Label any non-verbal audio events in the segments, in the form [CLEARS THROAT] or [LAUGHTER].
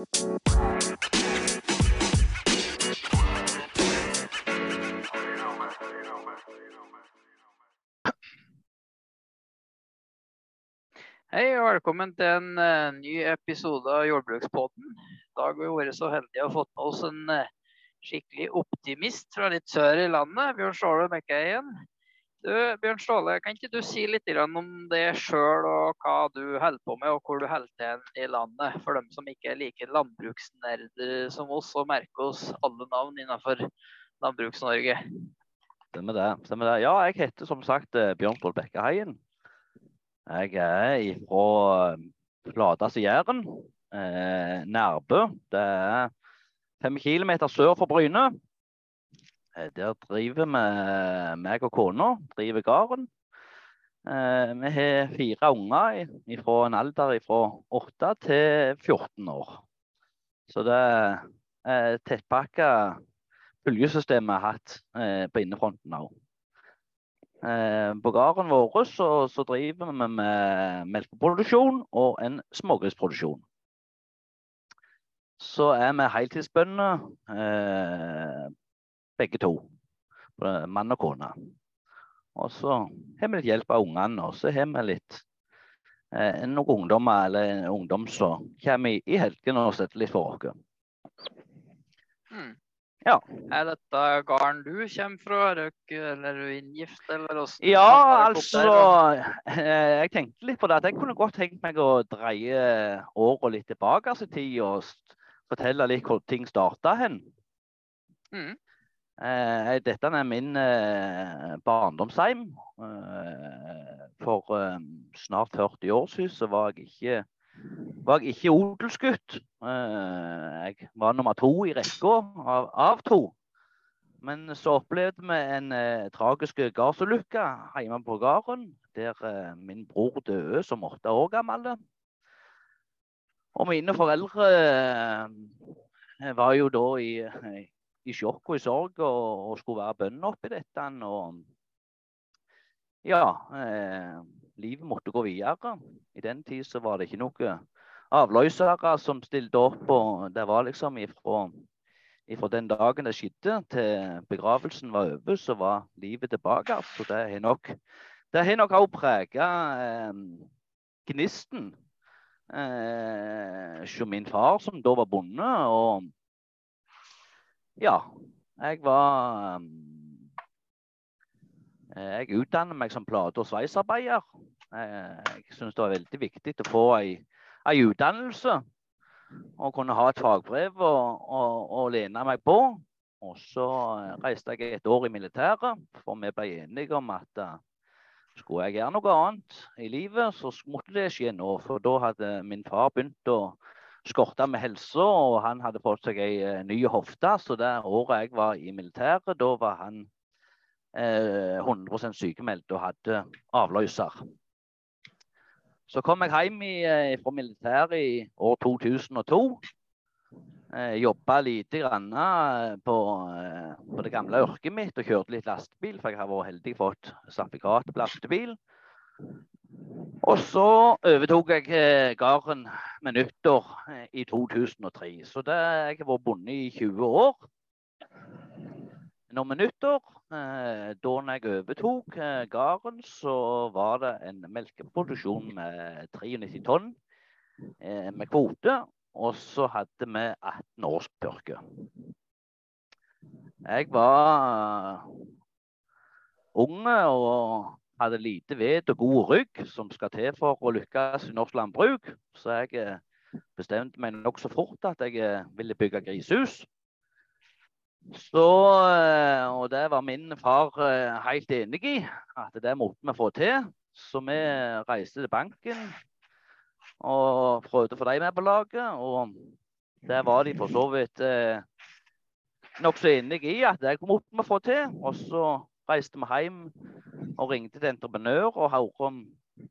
Hei og velkommen til en uh, ny episode av Jordbrukspodden. I dag har vi vært så heldige å fått med oss en uh, skikkelig optimist fra litt sør i landet, Bjørn Ståle Mekkeien. Du, Bjørn Ståle, kan ikke du si litt om det sjøl og hva du holder på med, og hvor du holder til i landet? For dem som ikke er like landbruksnerder som oss, og merker oss alle navn innenfor Landbruks-Norge. Stemmer det. Stemmer det. Ja, jeg heter som sagt eh, Bjørn Ståle Bekkeheien. Jeg er fra Fladas i Jæren, eh, Nærbø. Det er fem kilometer sør for Bryne. Eh, der driver vi, meg og kona, driver gården. Eh, vi har fire unger fra en alder fra 8 til 14 år. Så det er tettpakka følgesystem vi har hatt eh, på innefronten òg. Eh, på gården vår så, så, driver vi med melkeproduksjon og en smågrisproduksjon. Så er vi heltidsbønder eh, begge to. Mann og kone. Og så har vi litt hjelp av ungene, og så har vi litt eh, noen ungdommer eller en ungdom som kommer i, i helgene og setter litt for oss. Hmm. Ja. Er dette gården du kommer fra? Eller er du inngift, eller åssen? Ja, altså eh, Jeg tenkte litt på det. at Jeg kunne godt tenkt meg å dreie åra litt tilbake i tid og fortelle litt hvor ting starta hen. Mm. Eh, dette er min eh, barndomsheim. Eh, for eh, snart 40 år siden så var jeg ikke var jeg ikke odelsgutt. Eh, jeg var nummer to i rekka av, av, to. Men så opplevde vi en eh, tragisk gardsulykke hjemme på gården, der min bror døde som åtte år gammel. Og mine foreldre var jo da i, i sjokk og i sorg og, og skulle være bønder oppi dette. Og ja eh, livet måtte gå videre. I den tid så var det ikke noen avløsere som stilte opp. og Det var liksom ifra, ifra den dagen det skjedde til begravelsen var over, så var livet tilbake. Så det har nok det har nok òg prega eh, gnisten eh, min far, som da var bonde. Og ja, jeg var eh, Jeg utdannet meg som plate- og sveisarbeider. Eh, jeg syns det var veldig viktig å få ei, ei utdannelse og kunne ha et fagbrev å lene meg på. Og så eh, reiste jeg et år i militæret, for vi ble enige om at uh, skulle jeg gjøre noe annet i livet, så måtte det skje nå. For da hadde min far begynt å skorte med helsa, og han hadde fått seg ei uh, ny hofte. Så det året jeg var i militæret, da var han eh, 100% sykemeldt og hadde avløser. Så kom jeg hjem i, eh, fra militæret i år 2002. Eh, Jobba lite grann eh, på, eh, på, det gamle yrket mitt og kjørte litt lastebil, for jeg har vært heldig fått sertifikat på lastebil. Og så overtok jeg eh, gården med nyttår eh, i 2003. Så det, jeg har vært bonde i 20 år. Nå med nyttår Eh, da jeg overtok gården, så var det en melkeproduksjon med 93 tonn med kvote. Og så hadde vi 18 års pørke. Jeg var unge og hadde lite ved og god rygg som skal til for å lykkes i norsk landbruk. Så jeg bestemte meg nokså fort at jeg ville bygge grisehus. Så, eh, og det var min far eh, helt enig i, at det måtte vi få til. Så vi reiste til banken og prøvde å få dem med på laget. Og der var de for så vidt eh, nokså enige i at det måtte vi få til. Og så reiste vi hjem og ringte til entreprenør og hørte om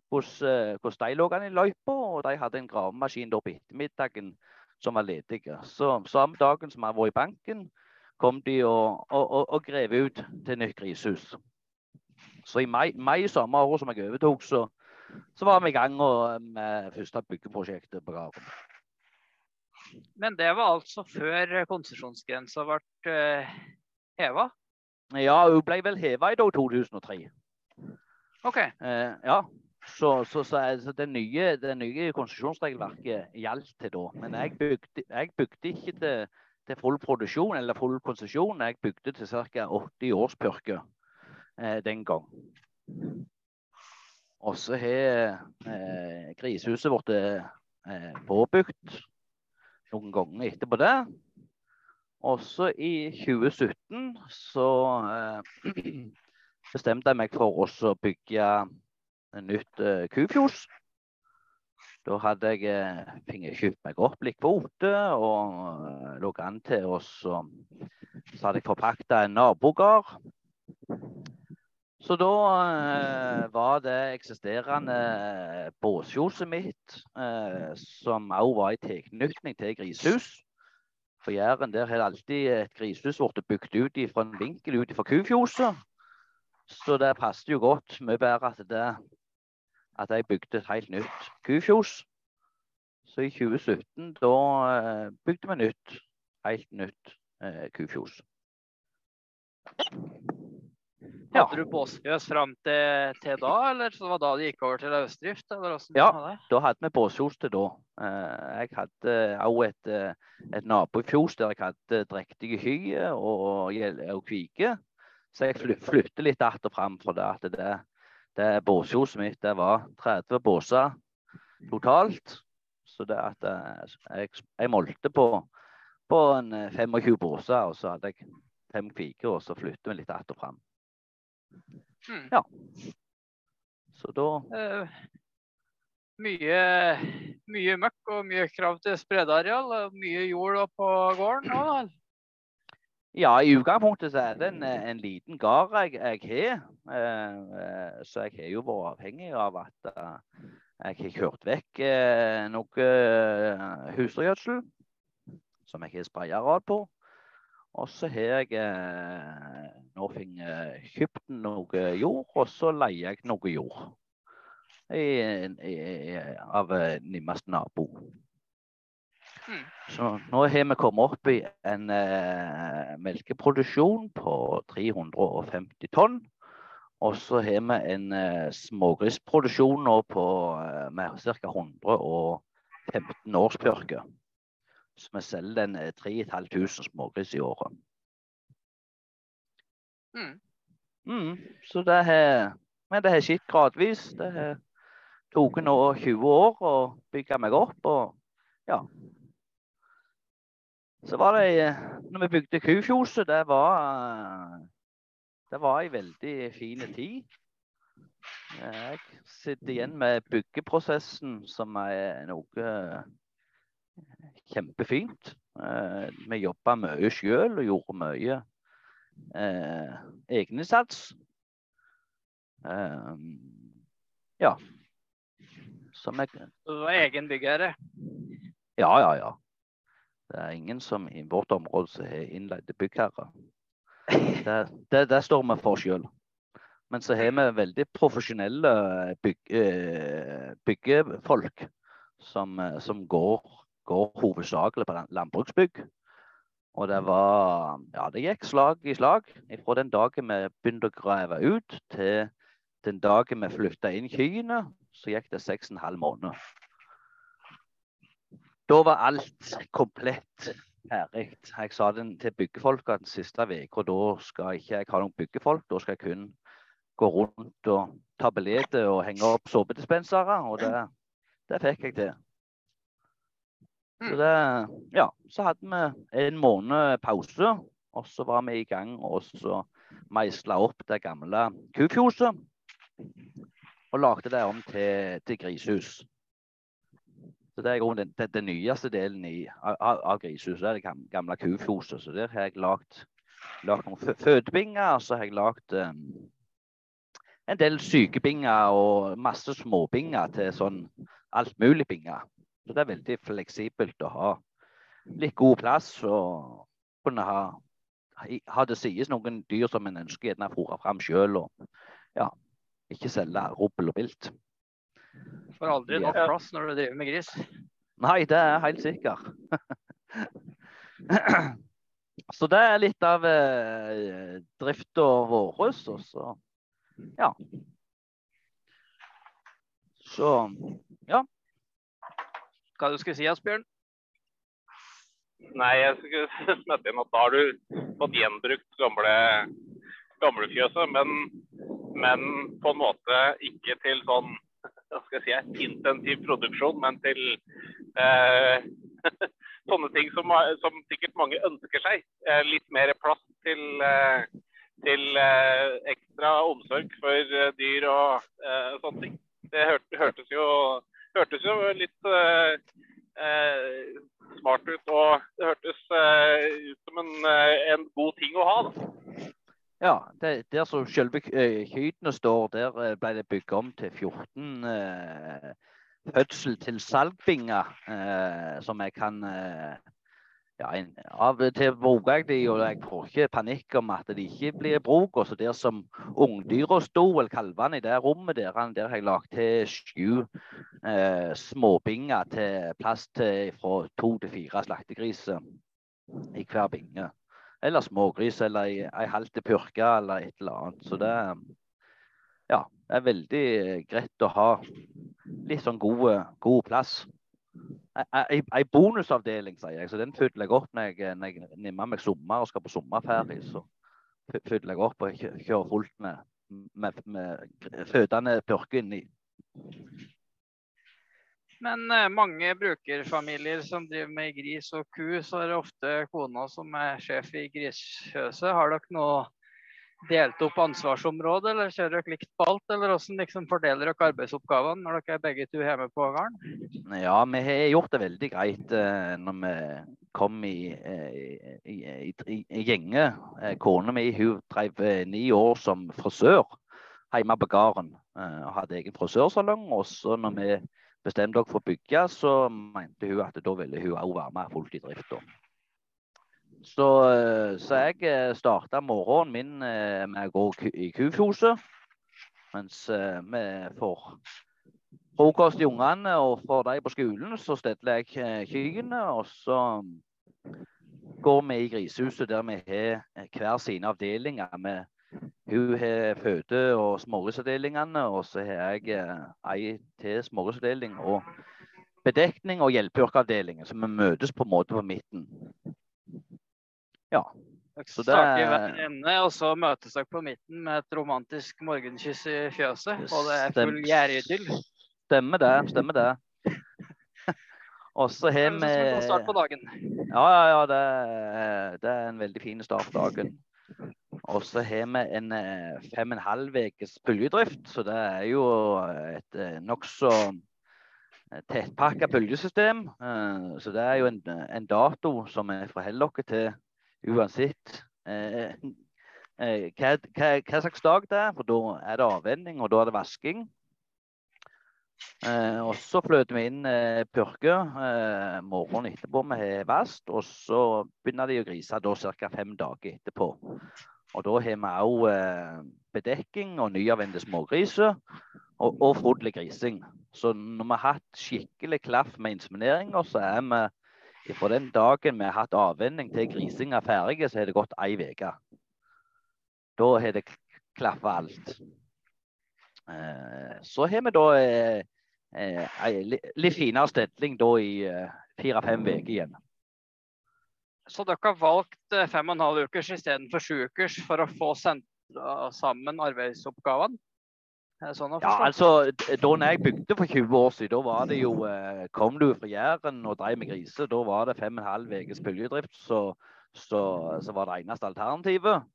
hvordan, eh, de lå an i løypa. Og de hadde en gravemaskin på ettermiddagen som var ledig. Så samme dagen som jeg var i banken, kom de og, og, og, og grev ut til nytt grisehus. Så i mai, mai år som jeg overtok, så, så, var vi i gang med første byggeprosjektet på gården. Men det var altså før konsesjonsgrensa ble uh, heva? Ja, hun ble vel heva i 2003. OK. Eh, ja. Så, så, så, så det nye, det nye konsesjonsregelverket gjaldt til da. Men jeg bygde, jeg bygde ikke til, til, full produksjon eller full konsesjon. Jeg bygde til ca. 80 årspurker eh, den gang. Og så har eh, grisehuset blitt eh, påbygd noen ganger etterpå det. Også i 2017 så eh, [CLEARS THROAT] bestemte jeg meg for å bygge en nytt eh, kufjos. Da hadde jeg uh, kjøpt meg opp litt kvote og uh, lå an til og så, så hadde jeg forpakta en nabogard. Så da eh, var det eksisterende båsfjoset mitt, som òg var i tilknytning til grisehus. For Jæren der har alltid et grisehus blitt bygd ut fra en vinkel ut fra kufjoset. Så det passet jo godt mye bedre at det at jeg bygde et helt nytt kufjos. Så i 2017 da eh, bygde vi nytt, helt nytt eh, kufjos. Ja. Hadde du båsfjøs fram til, til, da, eller så var da det gikk over til løsdrift? ja, da hadde vi båsfjøs til da. Eh, jeg hadde òg et, eh, et nabofjos der jeg hadde drektige hy og, og kvike. Så jeg flytter litt att og fram for det at det, det båsfjoset mitt det var 30 båser totalt. Så det at eh, jeg, jeg målte på, på en 25 eh, båser, og så hadde jeg fem kviker, og så flytter vi litt att og fram. Hmm. Ja. Så da mye, mye møkk og mye krav til spredeareal. Mye jord på gården òg? Ja, i utgangspunktet så er det en, en liten gard jeg, jeg har. Eh, så jeg har jo vært avhengig av at eh, jeg har kjørt vekk eh, noe eh, husdyrgjødsel som jeg har sprayerad på. Og så har jeg eh, nå kjøpt noe jord, og så leier jeg noe jord i, i, av nærmeste nabo. Mm. Så nå har vi kommet opp i en eh, melkeproduksjon på 350 tonn. Og så har vi en eh, smågrisproduksjon nå på, eh, med ca. 115 årspjørker. Så vi selger den 3500 eh, smågris i året. Mm. Mm, så det har, men det har skjedd gradvis. Det har tatt nå 20 år å bygge meg opp. og ja, så var det eh, når vi bygde Kufjoset, det var det var ei veldig fin tid. Jeg sitter igjen med byggeprosessen, som er noe eh, kjempefint. Eh, vi jobba mye sjøl og gjorde mye eh, egeninnsats. Eh, ja. Som er Du var egen byggherre? Ja, ja, ja. Det er ingen som i vårt område som har innleide byggherrer. Det, det, det, står vi for sjøl. Men så har vi veldig profesjonelle byg, eh, byggefolk som, eh, som går, går, hovedsakelig på landbruksbygg. Og det var Ja, det gikk slag i slag. Fra den dagen vi begynte å grave ut, til den dagen vi flytta inn kyene, så gikk det seks og en halv måned. Da var alt komplett ferdig. Jeg sa den til byggefolka den siste uka. Da skal ikke jeg ha noen byggefolk. Da skal jeg kun gå rundt og ta billetter og henge opp såpedispensere. Og det, det, fikk jeg til. Så, det, ja, så hadde vi en måned pause, og så var vi i gang og så meisla opp det gamle kufjoset. Og lagde det om til, til grisehus. Så Det er den, den, den nyeste delen i, av, av grisehuset. Det er det gamle kufjoset. Så der har jeg lagd noen fødebinger. Så har jeg lagd um, en del sykebinger og masse småbinger til sånn alt mulig binger. Så det er veldig fleksibelt å ha litt god plass og kunne ha, ha det sies noen dyr som en ønsker gjerne fôre fram sjøl. Ja, ikke selge rubbel og vilt. Får aldri nok plass når du driver med gris. Nei, det er helt sikkert. [CLEARS THROAT] Så det er litt av eh, drifta vår. Og så ja. Så ja. Hva du skulle si, Asbjørn? Nei, jeg skulle [LAUGHS] smette inn at da har du fått gjenbrukt gamle gamlefjøset, men, men på en måte ikke til sånn hva skal jeg si, intensiv produksjon, men til eh, [LAUGHS] sånne ting som, som, sikkert mange ønsker seg. Eh, litt mer plass til, eh, til eh, ekstra omsorg for eh, dyr og eh, sånne ting. Det hørtes, jo, hørtes jo litt smart ut, og det hørtes ut som en, en god ting å ha. Da. Ja, det, der som selve hyttene står, der eh, ble det bygd om til 14 eh, fødsel til salgbinger, eh, som jeg kan eh, ja, en, Av og til bruker jeg de, og jeg får ikke panikk om at de ikke blir bruk. Også der som ungdyra sto, eller kalvene i det rommet der, der har jeg lagd til sju eh, småbinger til plass til fra to til fire slaktegriser i hver binge. Eller smågris eller ei, ei halv purke eller et eller annet. Så det ja, er veldig greit å ha litt sånn god, god plass. Ei, ei bonusavdeling, sier jeg. Så den fyller jeg opp når jeg, når jeg nimmer meg sommer og skal på sommerferie. Så fyller jeg opp og kjører fullt med, med, med fødende purke inni. Men eh, mange brukerfamilier som driver med gris og ku, så er det ofte kona som er sjef i grisfjøset. Har dere noe delt opp ansvarsområde, eller kjører dere likt på alt? Eller hvordan liksom fordeler dere arbeidsoppgavene når dere er begge to hjemme på gården? Ja, vi har gjort det veldig greit eh, når vi kom i, eh, i, i, i, i gjenge. Kona mi hun drev ni år som frisør hjemme på gården. Og hadde egen frisørsalong. Og så når vi bestemte dere for å bygge, så mente hun at da ville hun òg være med fullt i drift. Så, eh, så, jeg eh, starta morgenen min eh, med å gå i kufjoset. Mens vi får frokost til ungene, og for de på skolen så steller jeg kyrne. Og så går vi i grisehuset der vi har hver sine avdelinger med hun har føde- og smårusavdelingene, og så har jeg eh, ei til smårusavdeling og bedekning og hjelpeyrkeavdelingen, så vi møtes på en måte på midten. Ja. Så det Starter i hver ende, og så møtes dere på midten med et romantisk morgenkyss i fjøset, og det er full gjæridyll. Stemmer det. Stemmer det. [LAUGHS] Og så har vi Start på dagen. Ja, ja, ja. Det, det er en veldig fin start på dagen. Og så har vi en eh, fem og en halv ukes bølgedrift, så det er jo et eh, nokså eh, tettpakka bølgesystem. Så det er jo en, en dato som vi forholder oss til uansett hva, hva, hva, slags dag det er. For da er det avvenning, og da er det vasking. Eh, og så fløter vi inn eh, purke eh, morgenen etterpå med vast. Og så begynner de å grise da ca. fem dager etterpå. Og da har vi òg eh, bedekking og nyavvendte smågriser og, og frodelig grising. Så når vi har hatt skikkelig klaff med insemineringer, så er vi fra den dagen vi har hatt avvenning til grising er ferdig, så har det gått ei uke. Da har det klaffa alt. Eh, så har vi da eh, ei litt finere stedling da i fire-fem uker igjen. Så dere har valgt eh, fem og en halv ukers istedenfor sju ukers for å få sentra sammen arbeidsoppgavene? Sånn ja, altså, Da jeg bygde for 20 år siden, da var det jo eh, Kom du fra Jæren og drev med griser, da var det fem og en halv ukes puljedrift så, så, så, var det eneste alternativet.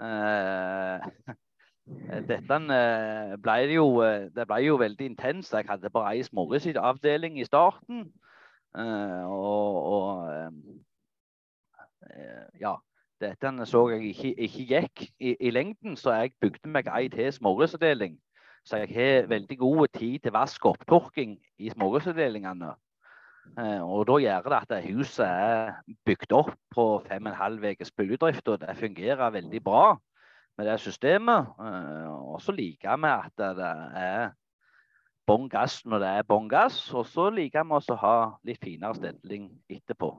Eh, [LAUGHS] dette eh, ble jo, det ble jo veldig intenst. Jeg hadde bare ei smågrisavdeling i starten. og, og Eh, ja, dette så jeg ikke, ikke gikk i, i, lengden, så jeg bygde meg ei til smågrisavdeling. Så jeg har veldig god tid til vask og opptørking i smågrisavdelingene. Eh, og da gjør det at huset er bygd opp på fem og en halv ukes bygdrift, og det fungerer veldig bra med det systemet. Eh, og så liker vi at det er bånn gass når det er bånn gass, og så liker vi å ha litt finere stedling etterpå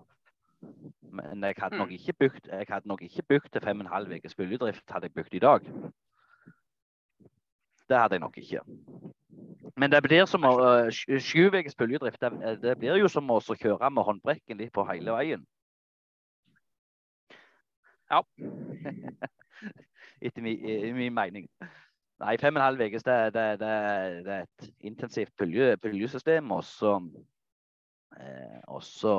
Men jeg hadde nok ikke bygd, jeg hadde nok ikke bygd til fem og en halv ukes bølgedrift hadde jeg bygd i dag. Det hadde jeg nok ikke. Men det blir som å uh, sju ukers bølgedrift. Det, det, blir jo som å kjøre med håndbrekken litt på hele veien. Ja. [LAUGHS] Etter min, min mening. Nei, fem og en halv uke det, det, det, er et intensivt bølgesystem. Eh, og så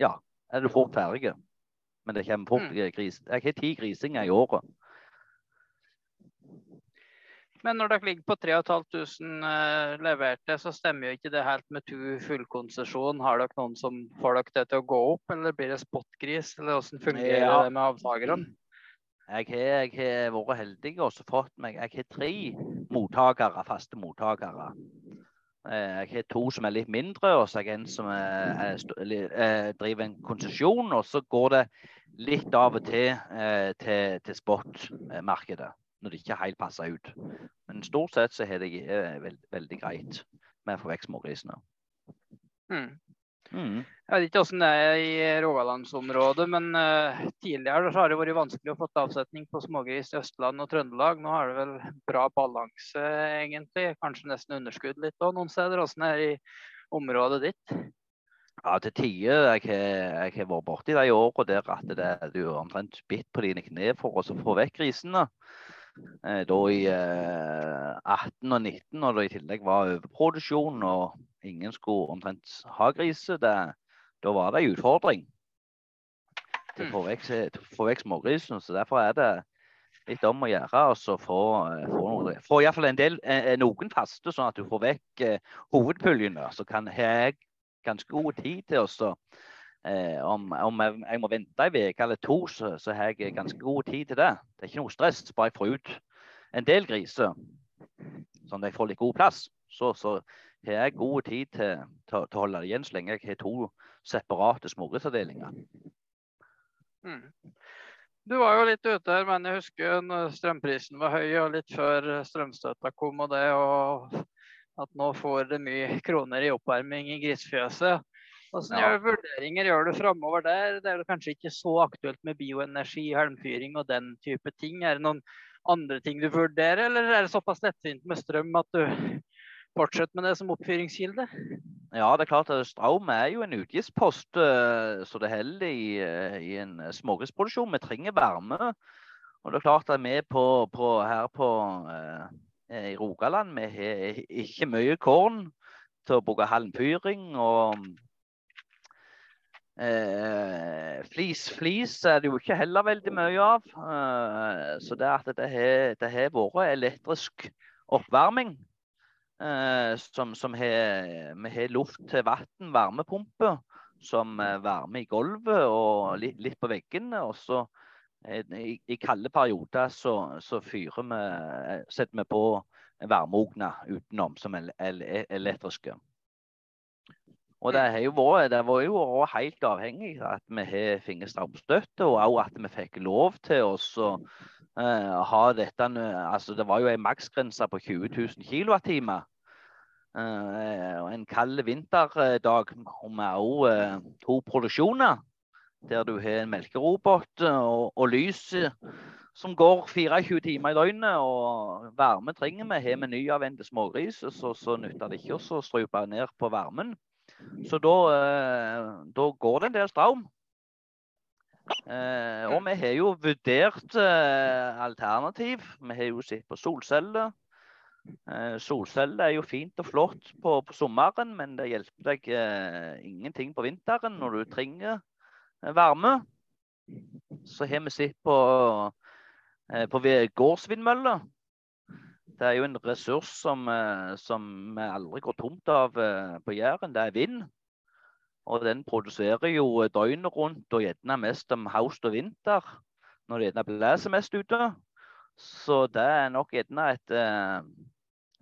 ja, er du fort ferdig. Men det kommer fort mm. gris. Jeg har ti grisinger i året. Men når dere ligger på 3500 uh, leverte, så stemmer jo ikke det helt med to fullkonsesjon. Har dere noen som får dere det til å gå opp, eller blir det spotgris? Eller hvordan fungerer ja. det med avtakerne? Jeg har vært heldig og fått meg Jeg har tre mottakere, faste mottakere. Eh, jeg har to som er litt mindre, og så er jeg en som er, er, er, driver en konsesjon. Og så går det litt av og til eh, til, til spot-markedet når det ikke helt passer ut. Men stort sett så har det eh, veld, veldig greit med å få vekk smågrisene. Mm. Mm. Jeg vet ikke hvordan det er i Rogalandsområdet, men uh, tidligere har det vært vanskelig å få avsetning på smågris i Østland og Trøndelag. Nå har det vel bra balanse, egentlig. Kanskje nesten underskudd litt òg noen steder. Hvordan er det i området ditt? Ja, til tider. Jeg, jeg har vært borti de åra der at det, du er omtrent bitt på dine kne for å få vekk grisene. Eh, da i 18 og 19, når det i tillegg var overproduksjon og ingen skulle omtrent ha griser, da var det en utfordring til å få vekk, vekk smågrisen. Så derfor er det litt om å gjøre og så få, få, få iallfall en del, eh, noen faste, sånn at du får vekk eh, hovedpuljene. Så kan jeg ganske god tid til å Eh, om, om jeg, jeg, må vente en uke eller to, så, så, har jeg ganske god tid til det. Det er ikke noe stress. Bare jeg får ut en del griser, sånn at jeg får litt god plass, så, så har jeg god tid til, til, til, å holde det igjen så lenge jeg har to separate smågrisavdelinger. Mm. Du var jo litt ute her, men jeg husker når strømprisen var høy og litt før strømstøtta kom og det, og at nå får det mye kroner i oppvarming i grisefjøset. Hvordan ja. vurderinger gjør du framover der? Det er kanskje ikke så aktuelt med bioenergi, halmfyring og den type ting. Er det noen andre ting du vurderer, eller er det såpass lettvint med strøm at du fortsetter med det som oppfyringskilde? Ja, det er klart at strøm er jo en utgiftspost eh, så det holder i, eh, i en smågrisproduksjon. Vi trenger varme. Og det er klart at vi på, på, her på, eh, i Rogaland vi har ikke mye korn til å bruke halmpyring. og Eh, flis, flis er det jo ikke heller veldig mye av. Eh, så det at det har vært elektrisk oppvarming. Eh, som, vi har luft til vann, varmepumpe, som varmer i gulvet og litt, litt på veggene. Og så eh, i, i, kalde perioder så, så vi, setter vi på varmeovner utenom som er elektriske. Og det, har jo vært, det var jo helt avhengig at vi har fått og òg at vi fikk lov til å uh, ha dette altså Det var jo en maksgrense på 20 000 kWt. Uh, en kald vinterdag med òg uh, to produksjoner, der du har en melkerobot og, og lys som går 24 timer i døgnet. Og varme trenger vi. Har vi nyavvente smågris, så, så nytter det ikke å strupe ned på varmen. Så da, eh, da går det en del strøm. Eh, og vi har jo vurdert eh, alternativ. Vi har jo sett på solceller. Eh, solceller er jo fint og flott på, på sommeren, men det hjelper deg eh, ingenting på vinteren når du trenger eh, varme. Så har vi sett på, på gårdsvindmøller. Det er jo en ressurs som, eh, som vi aldri går tomt av eh, på Jæren. Det er vind. Og den produserer jo døgnet rundt og gjerne mest om høst og vinter. Når det gjerne blåser mest ute. Så det er nok gjerne et eh,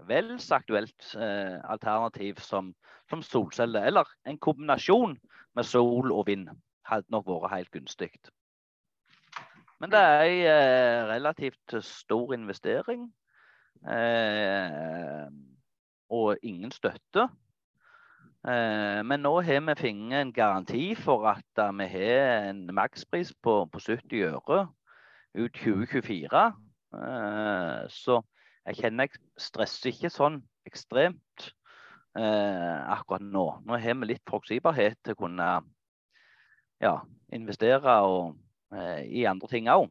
vel så aktuelt eh, alternativ som, som solceller. Eller en kombinasjon med sol og vind hadde nok vært helt gunstig. Men det er en eh, relativt stor investering. Eh, og ingen støtte. Eh, men nå har vi funnet en garanti for at uh, vi har en makspris på, på 70 øre ut 2024. Eh, så jeg kjenner jeg stresser ikke sånn ekstremt eh, akkurat nå. Nå har vi litt forutsigbarhet til å kunne ja, investere og, eh, i andre ting òg.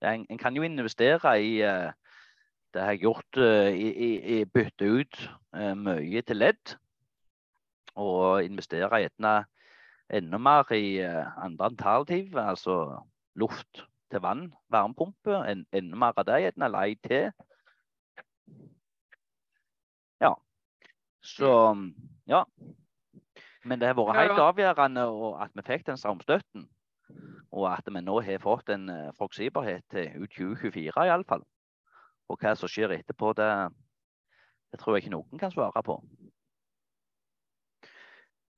En, en, kan jo investere i det jeg har gjort i, i, i bytte ut mye til ledd og investere gjerne enda mer i eh, andre alternativ, altså luft til vann, varmepumpe. En, enda mer av det, gjerne lei til. Ja. Så ja. Men det har vært helt avgjørende at vi fikk den strømstøtten. Og at vi nå har fått en eh, forutsigbarhet til ut 2024 iallfall. Og hva som skjer etterpå, det, det tror jeg ikke noen kan svare på.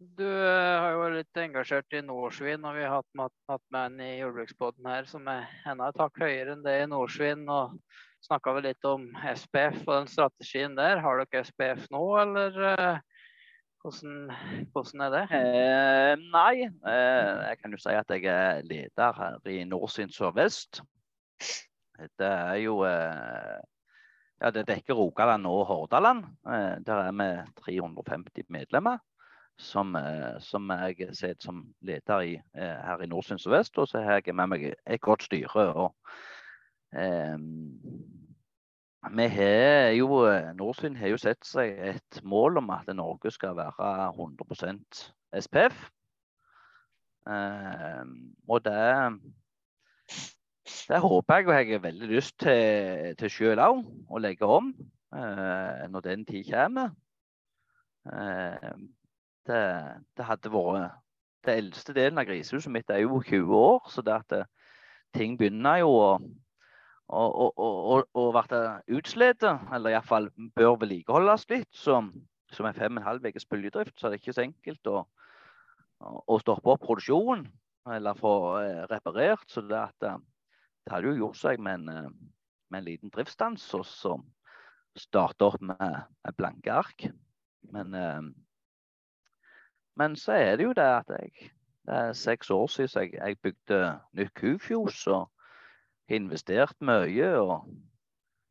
Du eh, har jo vært litt engasjert i Norsvin, og vi har hatt, hatt med en i jordbruksbåten her som er enda et hakk høyere enn det i Norsvin. og Snakka vel litt om SPF og den strategien der. Har dere SPF nå, eller uh, hvordan, hvordan, er det? Eh, nei, eh, jeg kan jo si at jeg er leder her i Norsvin Sør-Vest. Det er jo eh, ja, Det dekker Rogaland og Hordaland. Eh, der er vi 350 medlemmer som, eh, som jeg sitter som leder i eh, her i Nordsund Sør-Vest. Og så har jeg med meg et godt styre. og eh, vi jo, Nordsund har jo sett seg et mål om at Norge skal være 100% SPF. Eh, og det, det håper jeg og jeg har veldig lyst til, til sjøl òg, å legge om eh, når den tid kommer. Eh, det, det, hadde vært Det eldste delen av grisehuset mitt er jo 20 år, så det at det, ting begynner jo å og, og, og, og bli utslitt, eller iallfall bør vedlikeholdes litt. som, som en fem og en halv ukes bølgedrift, så er det ikke så enkelt å, å stoppe opp produksjonen eller få eh, reparert. Så det, at, eh, det hadde jo gjort seg med en, eh, med en liten driftsstans, og så starte opp med, med blanke ark. Men eh, men så er det jo det at jeg Det er seks år siden jeg, jeg bygde nytt kufjos og investert mye. og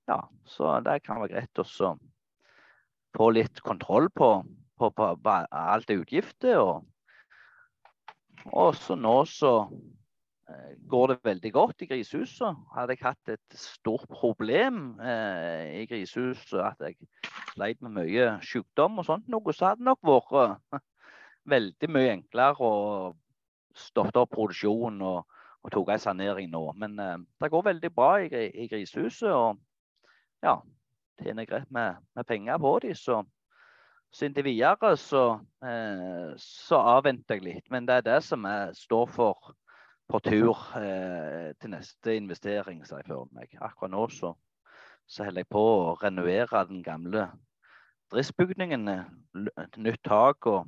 ja, Så det kan være greit å få litt kontroll på, på, på, på alt det utgifter. Og, og så nå så eh, går det veldig godt i grisehuset. Hadde jeg hatt et stort problem eh, i grisehuset, at jeg sleit med mye sykdom og sånt, noe, så hadde det nok vært [LAUGHS] veldig mye enklere å stoppe opp produksjonen og, og tok en sanering nå. Men eh, det går veldig bra i, i grisehuset. Og ja, tjener greit med, med, penger på dem. Så, så inntil videre så, eh, så, avventer jeg litt. Men det er det som jeg står for på tur eh, til neste investering, ser jeg for meg. Akkurat nå så, så holder jeg på å renovere den gamle driftsbygningen. Nytt tak og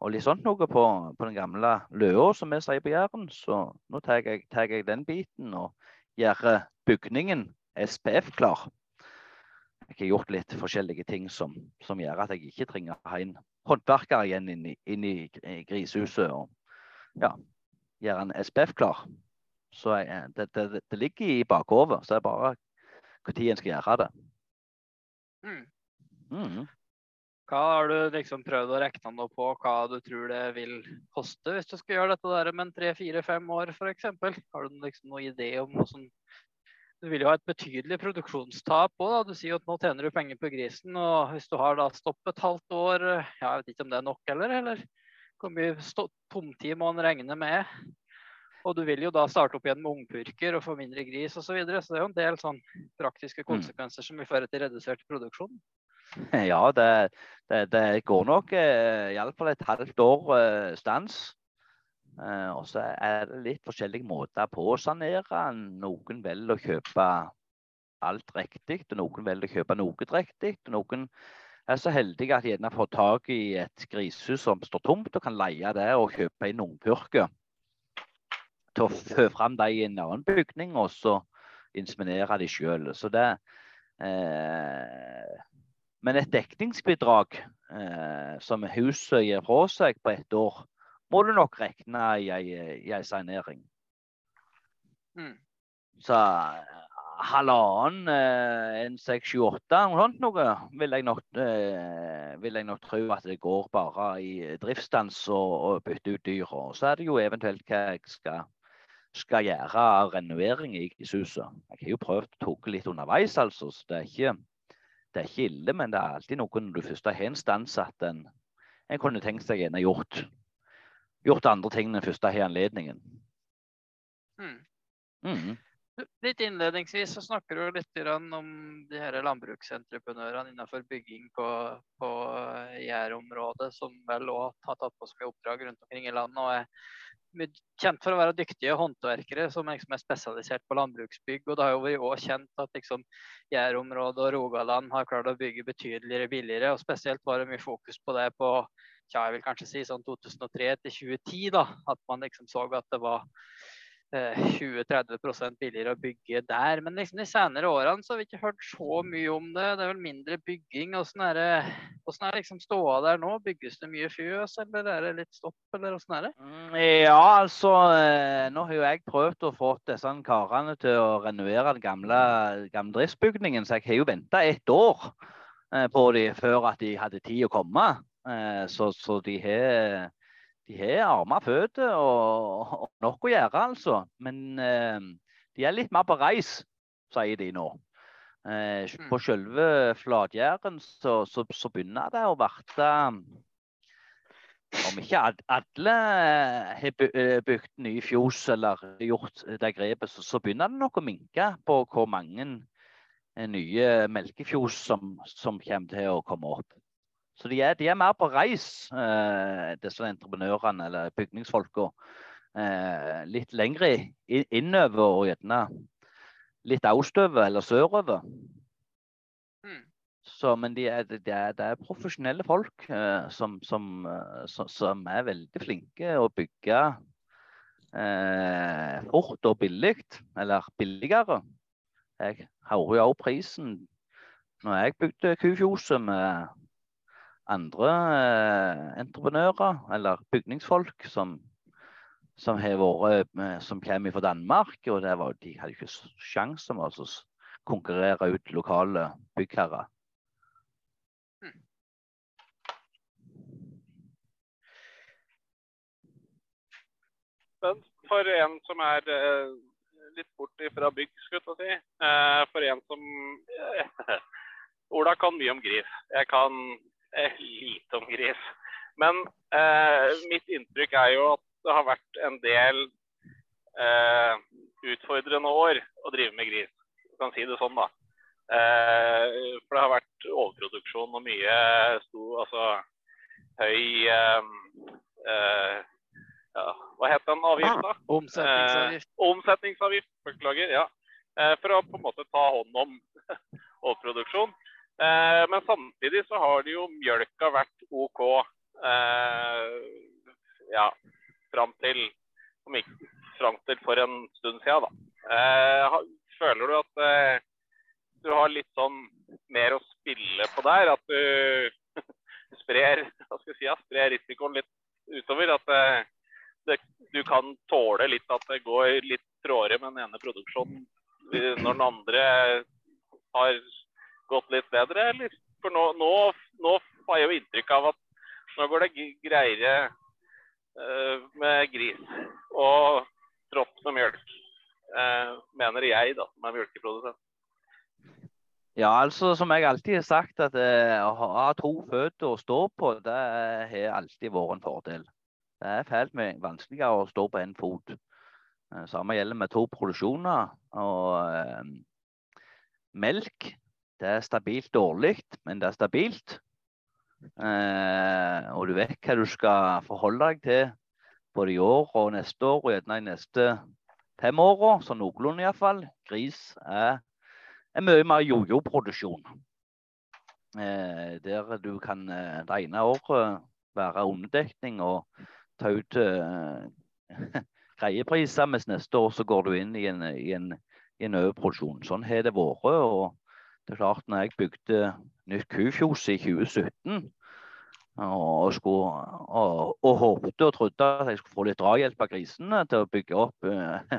og litt sånt noe på, på den gamle løa, som vi sier på Jæren. Så nå tar jeg, tar jeg, den biten og gjør bygningen SPF-klar. Jeg har gjort litt forskjellige ting som, som gjør at jeg ikke trenger å ha en håndverker igjen inn i, inn i, grisehuset og ja, gjøre en SPF-klar. Så jeg, det, det, det, ligger i bakhodet, så det er bare når en skal gjøre det. Mm. Mm. Hva har du liksom prøvd å regne noe på hva du tror det vil koste hvis du skal gjøre dette der med en tre, fire, fem år f.eks.? Har du liksom noen idé om noe som Du vil jo ha et betydelig produksjonstap òg. Du sier jo at nå tjener du penger på grisen. og Hvis du har da stopp et halvt år, ja, jeg vet ikke om det er nok heller, eller hvor mye tomtid må man regne med? Og du vil jo da starte opp igjen med ungpurker og få mindre gris osv. Så, videre. så det er jo en del sånn praktiske mm. konsekvenser som vil føre til redusert produksjon. [LAUGHS] Ja, det, det, det går nok eh, iallfall et halvt år eh, stans. Eh, og så er det litt forskjellige måter på å sanere. Noen velger å kjøpe alt riktig, og noen velger å kjøpe noe riktig. Noen er så heldige at de gjerne får tak i et grisehus som står tomt, og kan leie det og kjøpe en ungpurke til å fø fram dem i en annen bygning, og så inseminere de sjøl. Så det eh, Men et dekningsbidrag eh, som huset gir fra seg på ett år, må du nok regne i ei sanering. Mm. Så halvannen, eh, en seks, sju, åtte, noe sånt noe, vil jeg, nok, eh, vil jeg nok tro at det går bare i driftsstans og, og bytte ut dyr. Og så er det jo eventuelt hva jeg skal, skal gjøre av renovering i huset. Jeg har jo prøvd å ta litt underveis, altså. så det er, ikke, det er ikke ille. Men det er alltid noe når du først har en stans at en, en kunne tenkt seg en gjort, gjort andre ting enn første har anledningen. Mm. Mm. Litt innledningsvis så snakker du litt om de her landbruksentreprenørene innenfor bygging på, på Jærområdet, som vel òg har tatt på seg oppdrag rundt omkring i landet. og er kjent for å være dyktige håndverkere som liksom er spesialisert på landbruksbygg. og Det har jo vært også kjent at liksom, Jærområdet og Rogaland har klart å bygge betydeligere billigere. og Spesielt var det mye fokus på det på ja, jeg vil kanskje si sånn 2003 til 2010. da, At man liksom så at det var 20-30 eh, billigere å bygge der. Men liksom de senere årene så har vi ikke hørt så mye om det. Det er vel mindre bygging. Åssen er det hvordan er det liksom ståa der nå? Bygges det mye fjøs, eller er det litt stopp, eller åssen er det? Mm, ja, altså eh, Nå har jo jeg prøvd å få disse karene til å renovere den gamle, gamle driftsbygningen, så jeg har jo venta ett år eh, på dem før at de hadde tid å komme. Så, så de har de har armer føtter og, og, nok å gjøre, altså. Men eh, de er litt mer på reis, sier de nå. Eh, mm. på selve Flatjæren så, så, så, begynner det å bli Om ikke alle har eh, bygd nye fjos eller gjort det grepet, så, så begynner det nok å minke på hvor mange eh, nye melkefjos som, som kommer til å komme opp. Så de er, de er mer på reis, eh, disse entreprenørene eller bygningsfolka. Eh, litt lengre innover og gjerne litt østover eller sørover. Mm. Så, men de er, de er, de er profesjonelle folk eh, som, som, eh, som, som, er veldig flinke å bygge eh, fort og billig, eller billigere. Jeg hører jo også prisen når jeg bygde kufjoset med andre eh, entreprenører eller bygningsfolk som, som, vært, eh, som kommer fra Danmark. og var, De hadde ikke sjanse om å konkurrere ut lokale byggherrer. For en som er eh, litt bort fra bygg, skulle jeg si. For en som [LAUGHS] Ola kan mye om gris. Jeg kan lite om gris. Men eh, mitt inntrykk er jo at det har vært en del eh, utfordrende år å drive med gris. Du kan si det sånn, da. Eh, for det har vært overproduksjon og mye stor, altså høy ja, Hva het den avgifta? Ah, omsetningsavgift. omsetningsavgift, beklager. Ja. for å på en måte ta hånd om [LAUGHS] overproduksjon. Eh, men samtidig så har det jo mjølka vært OK eh, ja, fram til, fram til for en stund siden, da. Eh, føler du at du har litt sånn mer å spille på der? At du [LAUGHS] sprer, skal jeg si, sprer risikoen litt utover? At eh, det, du kan tåle litt at det går litt trådere med den ene produksjonen når den andre har gått litt bedre, eller? For nå, nå, nå har jeg jo inntrykk av at nå går det greiere uh, med gris og trått med mjølk. Uh, mener jeg, da, som er mjølkeprodusent. Ja, altså som jeg alltid har sagt, at uh, å ha to føtter å stå på, det har alltid vært en fordel. Det er fælt mye vanskeligere å stå på én fot. Samme gjelder med to produksjoner. Og melk det er stabilt dårlig, men det er stabilt. Eh, og du vet hva du skal forholde deg til både i år og neste år og gjerne de neste fem åra. Så noenlunde iallfall. Gris er, er mye mer jojo-produksjon. Eh, der du kan eh, det ene året være underdekning og ta ut eh, [LAUGHS] greie priser, mens neste år så går du inn i en, i en, en overproduksjon. Sånn har det vært. og det er klart, når jeg bygde nytt kufjos i 2017. Og, skulle, og, og, håpte og trodde at jeg skulle få litt drahjelp av grisene til å bygge opp uh,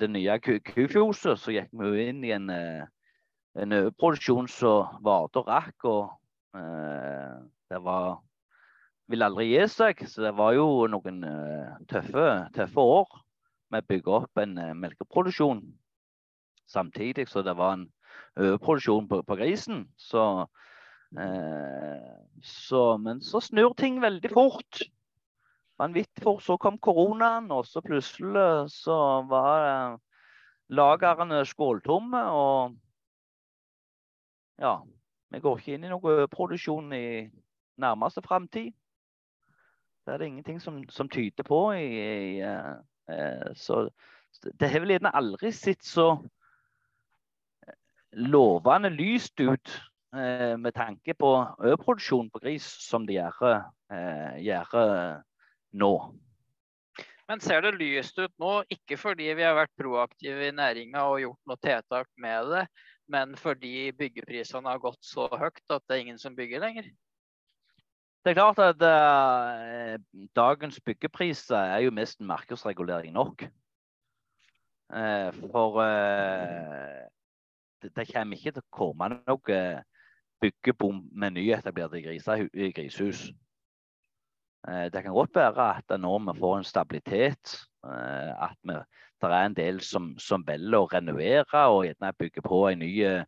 det nye kufjoset. Så gikk vi inn i en, uh, en overproduksjon som varte og rakk. Og uh, det var ville aldri gi seg. Så det var jo noen tøffe, tøffe år med å bygge opp en melkeproduksjon samtidig. Så det var en overproduksjon på, på grisen. Så Eh, så, men så snur ting veldig fort. Vanvittig fort. Så kom koronaen, og så plutselig så var eh, lagrene skåltomme. Og ja, vi går ikke inn i noe produksjon i nærmeste framtid. Det er det ingenting som, som tyder på. I, i, eh, så det har vel gjerne aldri sett så lovende lyst ut Eh, med tanke på overproduksjon på gris som de gjør, eh, gjør eh, nå. Men ser det lyst ut nå, ikke fordi vi har vært proaktive i næringa og gjort noe tiltak med det, men fordi byggeprisene har gått så høyt at det er ingen som bygger lenger? Det er klart at eh, dagens byggepriser er jo mest markedsregulering nok. Eh, for uh, det, kommer ikke til å komme noe byggebom med nyetablerte grisehus. Eh, det kan godt være at når vi får en stabilitet, eh, at vi, det er en del som, som velger å renovere og gjerne bygge på en ny eh,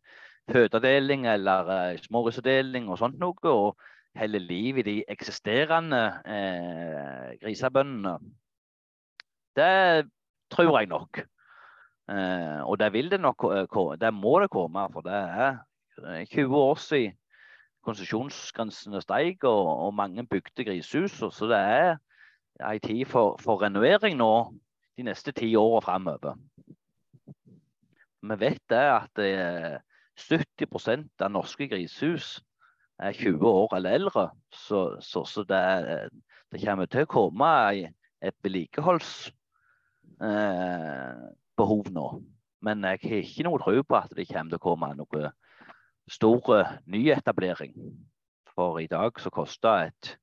fødeavdeling eller smågrisavdeling og sånt noe, og heller liv i de eksisterende eh, grisebøndene. Det tror jeg nok. Eh, og det vil det nok det må det komme, for det er 20 eh, år siden konsesjonsgrensene steg og, og, mange bygde grisehus. Så det er en tid for, for, renovering nå de neste ti åra framover. Vi vet det at det 70% av norske grisehus er 20 år eller eldre. Så, så, så det, det, kommer til å komme et vedlikeholds... eh, nå. Men jeg har ikke noe tro på at det kommer til å komme noe stor nyetablering. For i dag så koster et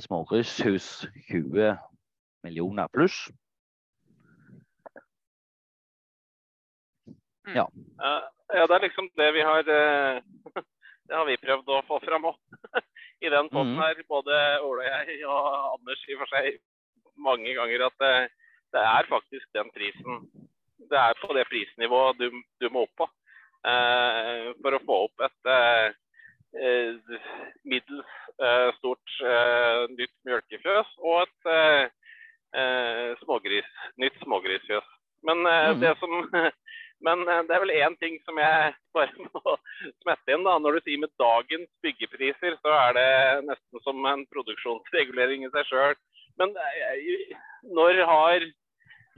smågrishus 20 millioner pluss. Mm. Ja. ja, det er liksom det vi har eh, [LAUGHS] Det har vi prøvd å få fram òg. [LAUGHS] I den posten mm. her, både Ole og jeg og Anders i og for seg mange ganger, at det, er faktisk den prisen. Det er på det prisnivået du, du må opp på. Eh, for å få opp et eh, eh, middels stort nytt mjølkefjøs og et smågris, nytt smågrisfjøs. Men mm. det som [LAUGHS] men det er vel én ting som jeg [LAUGHS] bare må smette inn. da. Når du sier med dagens byggepriser, så er det nesten som en produksjonsregulering i seg sjøl. Men når har,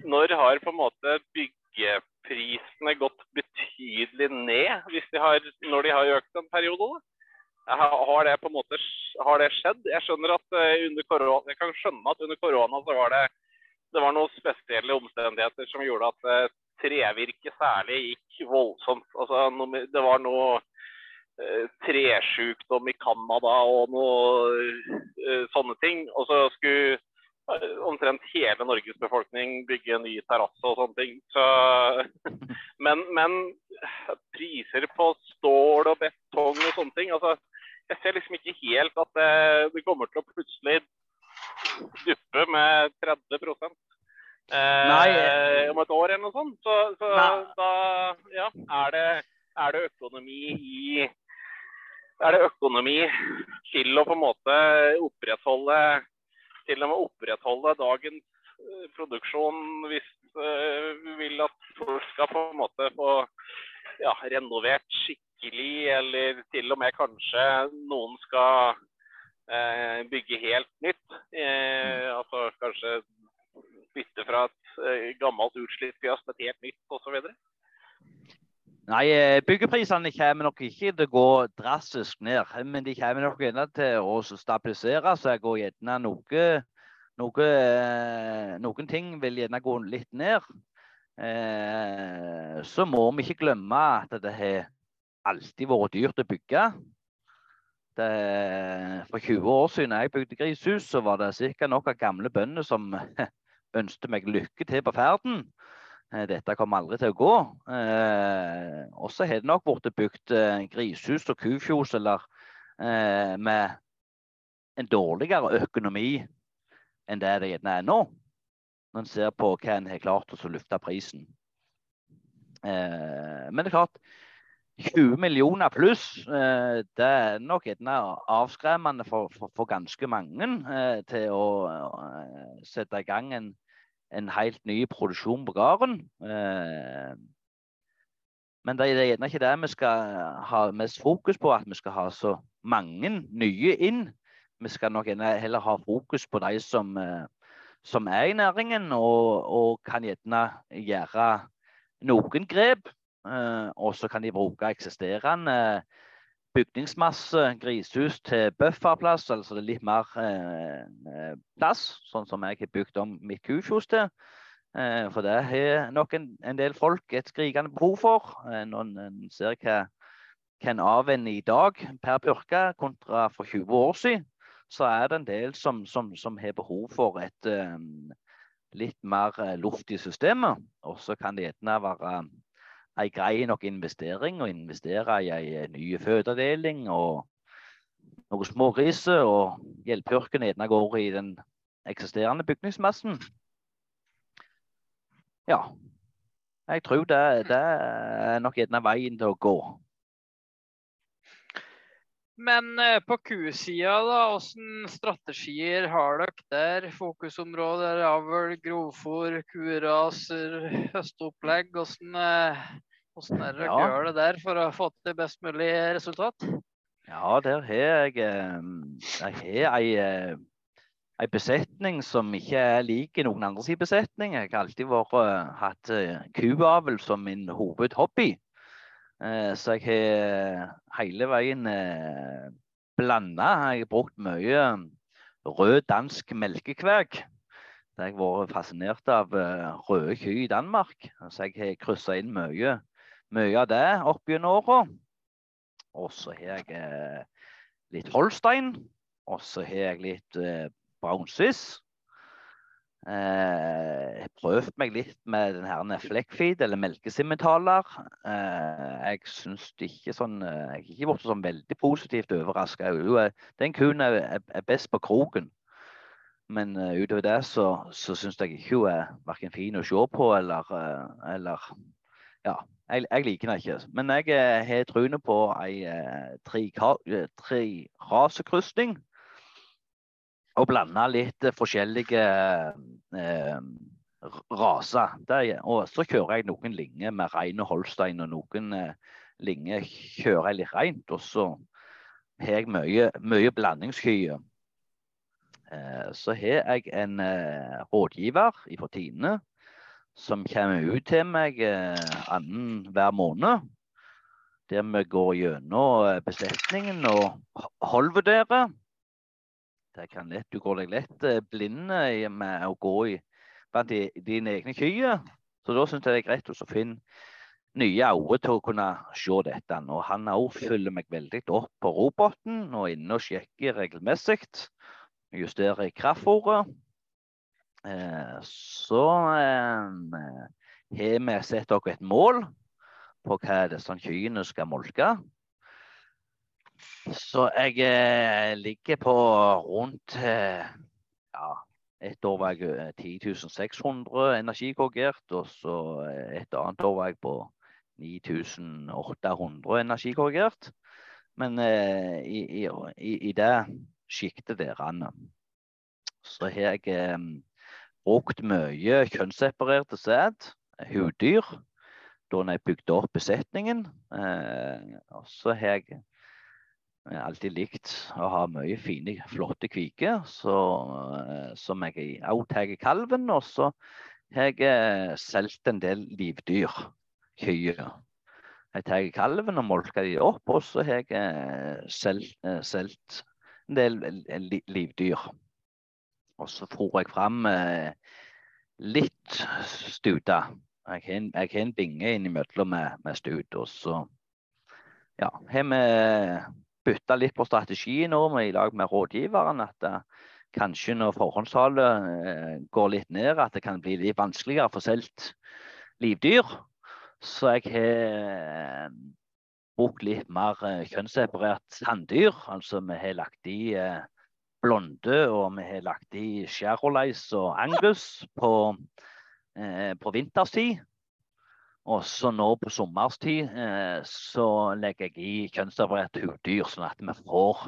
når har på en måte byggeprisene gått betydelig ned de har, når de har økt en periode? Da? Har det på en måte det skjedd? Jeg at under korona, jeg kan skjønne at under korona så var det, det var noen spesielle omstendigheter som gjorde at trevirket særlig gikk voldsomt. Altså, det var noe uh, tresjukdom i Canada og noe sånne ting. Og så skulle omtrent hele Norges befolkning bygge en ny terrasse og sånne ting. Så, [LAUGHS] men, men, priser på stål og betong og sånne ting altså, Jeg ser liksom ikke helt at det, det kommer til å plutselig duppe med 30 eh, om et år eller noe sånt. Så, så da ja, er det, er det økonomi i er det økonomi til å på en måte opprettholde til og med opprettholde dagens eh, produksjon hvis eh, vi vil at folk skal på en måte få ja, renovert skikkelig, eller til og med kanskje noen skal eh, bygge helt nytt. Eh, altså kanskje bytte fra et eh, gammelt utslitt fjøs til et helt nytt osv. Nei, byggeprisene kommer nok ikke til å gå drastisk ned. Men de kommer nok gjerne til å stabilisere seg og gjerne noe, noe Noen ting vil gjerne gå litt ned. Eh, så må vi ikke glemme at det har alltid vært dyrt å bygge. det, for 20 år siden jeg bygde grishus, så var det sikkert nok av gamle bønder som [LAUGHS] ønsket meg lykke til på ferden. Eh, dette kommer aldri til å gå. Eh, og så har det nok blitt bygd eh, grishus og kufjos eller eh, med en dårligere økonomi enn det det gjerne er nå. Når en ser på hva en har klart å løfte prisen. Eh, men det er klart, 20 millioner pluss, eh, det er nok gjerne avskremmende for, for, for, ganske mange eh, til å sette i gang en, en helt ny produksjon på gården. Men det er gjerne ikke det vi skal ha mest fokus på, at vi skal ha så mange nye inn. Vi skal nok heller ha fokus på de som, som er i næringen, og, og kan gjerne gjøre noen grep. Eh, og så kan de bruke eksisterende bygningsmasse, grishus, til bufferplass, altså det er litt mer eh, plass, sånn som jeg har bygd om mitt kufjos til. Eh, for det har nok en, en, del folk et skrikende behov for. Når en ser hva, hva en avvenner i dag per purke kontra for 20 år siden, så er det en del som, som, som har behov for et um, litt mer luft i systemet. Og så kan det gjerne være en grei nok investering å investere i en ny fødeavdeling og noen smågriser. Og hjelpeyrkene gjerne går i den eksisterende bygningsmassen. Ja. Jeg tror det, det er nok gjerne veien til å gå. Men på Q-sida, da, hvilke strategier har dere der? Fokusområder, avl, grovfòr, kuraser, høsteopplegg. Hvordan, eh, hvordan er det dere ja. gjør det der for å få til best mulig resultat? Ja, der har jeg, eh, jeg har ei, ei besetning som ikke er lik noen andres besetning. Jeg har alltid vært, hatt kuavl som min hovedhobby. Eh, så jeg har hele veien eh, blanda. Jeg har brukt mye rød dansk melkekveg. Jeg har vært fascinert av eh, røde kyr i Danmark. Så jeg har kryssa inn mye, mye, av det opp gjennom åra. Og så har jeg litt Holstein. Og så har jeg litt Brown Swiss. Eh, prøvd meg litt med den her flekkfeed, eller melkesimmentaler. Eh, jeg syns ikke sånn eh, Jeg har ikke blitt sånn veldig positivt overraska. Den kuen er, er, best på kroken. Men uh, utover det så, så syns jeg ikke hun er verken fin å se på eller, uh, eller Ja, jeg, jeg, liker den ikke. Men jeg har troen på ei uh, tre, tre rasekrysning og blande litt forskjellige eh, raser. Og så kjører jeg noen linjer med rein og holstein, og noen eh, linjer kjører jeg litt reint. Og så har jeg mye, mye blandingskyer. Eh, så har jeg en eh, rådgiver fra Tine som kommer ut til meg eh, annen hver måned. Der vi går gjennom eh, besetningen og holdvurderer. Det kan lett, Du går deg lett eh, blind eh, med å gå i blant dine egne kyer. Så da syns jeg det er greit å finne nye øyne til å kunne se dette. Og han òg følger meg veldig opp på roboten og inne og sjekker regelmessig. Justerer kraftfôret. Eh, så har vi satt oss et mål på hva disse kyrne skal molke. Så jeg eh, ligger på rundt eh, ja, et år var jeg 10.600 eh, energikorrigert, og så eh, et annet år var jeg på 9800 energikorrigert. Men eh, i, i, i, det sjiktet der, så har jeg eh, brukt mye kjønnsseparerte sæd, huddyr, da jeg bygde opp besetningen. og så har jeg jeg har alltid likt å ha mye fine, flotte kviker. Så, eh, som jeg òg tar kalven. Og så har jeg eh, solgt en del livdyr. Kyr. Jeg tar kalven og molker de opp, og så har jeg eh, solgt en del livdyr. Og så får jeg fram litt stuter. Jeg har en, jeg har en binge innimellom med, med stut. Og så ja, har vi bytta litt på strategien nå med, i lag med rådgiveren. At uh, kanskje når forhåndssalget uh, går litt ned, at det kan bli litt vanskeligere å få solgt livdyr. Så jeg har brukt litt mer kjønnsseparert handdyr. Altså vi har lagt i blonde, og vi har lagt i Charolais og Angus på, på vinterstid. Og så nå på sommerstid eh, så legger jeg i kjønnsseparerte huddyr, sånn at vi får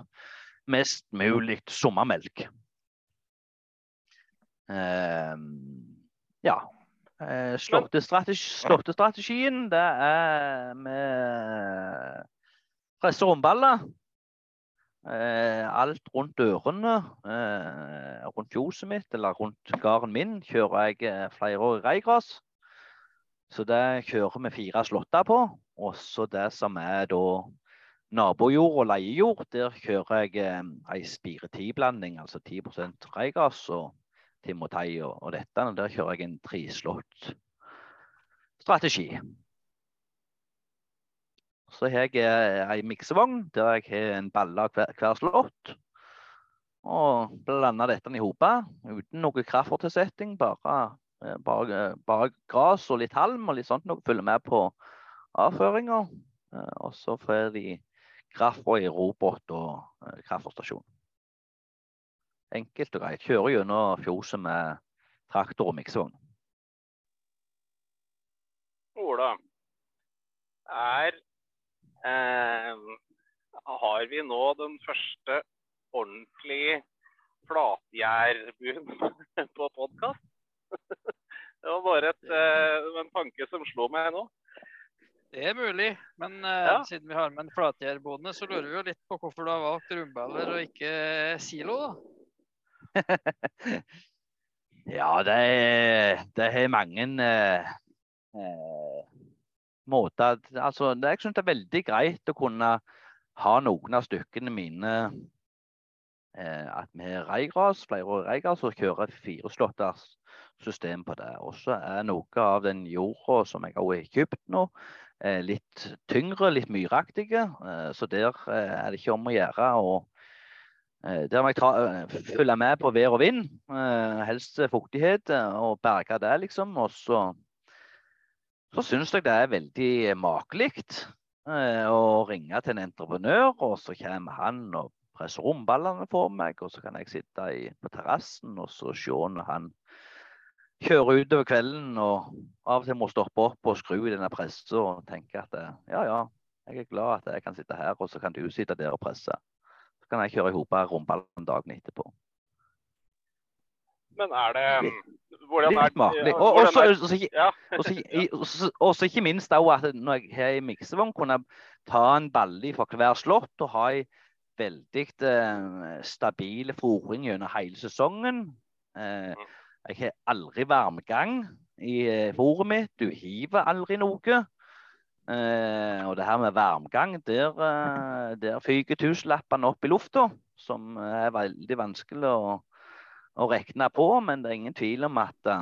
mest mulig sommermelk. Eh, ja. Eh, Slåttestrategien, det er med presser romballer. Eh, alt rundt ørene, rundt fjoset mitt eller rundt gården min, kjører jeg eh, flerårig reigras. Så det kjører vi fire slåtter på. Og så det som er da nabojord og leiejord, der kjører jeg eh, ei spire-ti-blanding, altså 10 reigass og timotei og, og dette. Og der kjører jeg en treslått strategi. Så har jeg ei miksevogn der jeg har en balle hver, hver slått. Og blander dette i hop uten noe krafttilsetting, bare Eh, bare, bare gras og litt halm og litt sånt noe følger med på avføringa. Eh, og så får de krafta i robot og eh, kraftstasjon. Enkelt og greit. Kjører gjennom fjoset med traktor og miksevogn. Ola, er eh, Har vi nå den første ordentlige flatgjærbuen [LAUGHS] på podkast? Det var bare et, uh, en tanke som slo meg nå. Det er mulig, men uh, ja. siden vi har med en flatgjærbonde, så lurer vi jo litt på hvorfor du har valgt rundballer og ikke silo, da. [LAUGHS] ja, det er, det er mange uh, måter Altså, det, jeg syns det er veldig greit å kunne ha noen av stykkene mine at vi har reigras, flere reigras, og kjører fireslåtters system på det. Og så er noe av den jorda som jeg har kjøpt nå, eh, litt tyngre, litt myraktige. Eh, så der eh, er det ikke om å gjøre. og der må jeg følge med på vær og vind, helst fuktighet, og berge det, liksom. Og så, så syns jeg det er veldig makelig å ringe til en entreprenør, og så kommer han og presser romballene for meg, og så kan jeg sitte i, på terrassen og så se når han kjører utover kvelden og av og til må stoppe opp og skru i denne pressa og tenke at ja, ja, jeg er glad at jeg kan sitte her, og så kan du sitte der og presse. Så kan jeg kjøre i hop romballen dagen etterpå. Men er det Hvordan er det Og så ikke minst at når jeg har ei miksevogn, kunne jeg ta en balle fra hver slott og ha ei veldig eh, stabil fòring gjennom hele sesongen. Eh, mm. Jeg har aldri varmgang i eh, fôret mitt. Du hiver aldri noe. Eh, og det her med varmgang, der, eh, der fyker tusenlappene opp i lufta. Som er veldig vanskelig å, å, regne på. Men det er ingen tvil om at,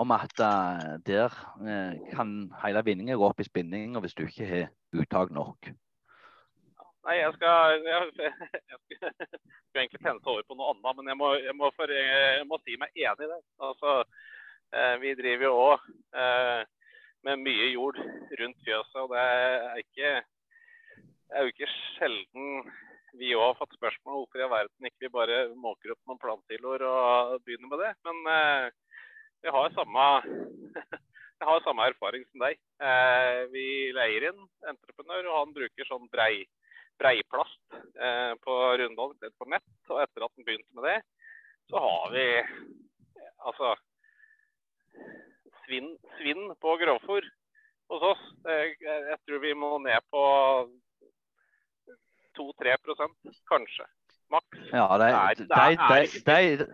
om at der kan hele vinningen gå opp i spinninga hvis du ikke har uttak nok. Nei, jeg skal, jeg, [LAUGHS] jeg, skulle egentlig tenne over på noe annet, men jeg må, jeg må, for, jeg må si meg enig i det. Altså, eh, vi driver jo òg eh, med mye jord rundt fjøset, og det er ikke er jo ikke sjelden vi òg har fått spørsmål om hvorfor i verden ikke vi bare måker opp noen plantiloer og begynner med det. Men eh, vi har samme, [LAUGHS] jeg har samme erfaring som deg. Eh, vi leier inn entreprenør, og han bruker sånn brei breiplast eh, på Rundholm på nett. Og etter at den begynte med det, så har vi altså svinn, svinn på grovfòr hos oss. Jeg, jeg, tror vi må ned på 2-3% kanskje. Maks. Ja, de, de, de,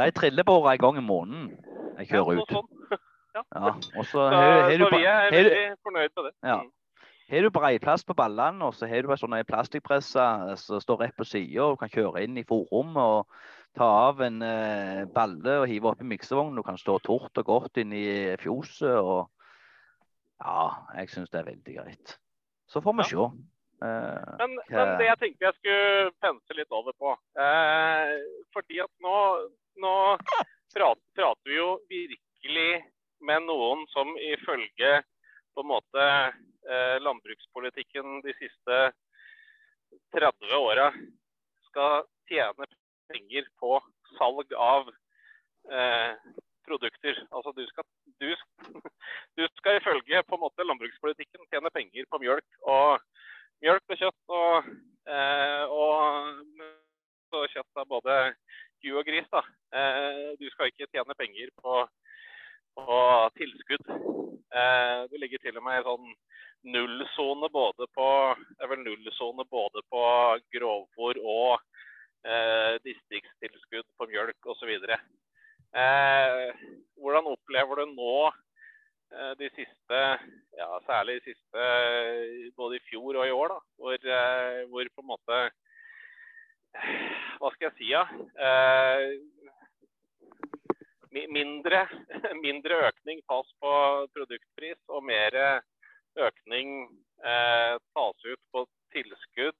de triller bare en gang i måneden jeg kjører ut. [LAUGHS] Ja. ja. Og så, så, så vi er veldig fornøyd med det. Ja. Har du breiplass på ballene, og så har du en sånn plastikkpresse som står rett på sida og kan kjøre inn i forrommet og ta av en eh, balle og hive opp i miksevognen. Du kan stå tort og godt inn i fjoset. og Ja, jeg syns det er veldig greit. Så får vi ja. se. Uh, men, men, det jeg tenkte jeg skulle pense litt over på uh, Fordi at nå, nå prater, prater, vi jo virkelig med noen som ifølge på en måte uh, landbrukspolitikken de siste 30 åra skal tjene penger på salg av produkter. Altså du skal, du, [LAUGHS] du skal ifølge på en måte landbrukspolitikken tjene penger på mjølk og mjølk og kjøtt og, eh, og, og kjøtt av både ku og gris. da. Eh, du skal ikke tjene penger på, på tilskudd. Eh, du ligger til og med i sånn nullsone både på nullsone både på grovfòr og eh, distriktstilskudd på mjølk osv. Eh, hvordan opplever du nå Eh, de siste, ja, særlig de siste både i fjor og i år, da, hvor, eh, hvor på en måte Hva skal jeg si, ja? Mindre, [LAUGHS] mindre økning tas på produktpris, og mer økning eh, tas ut på tilskudd.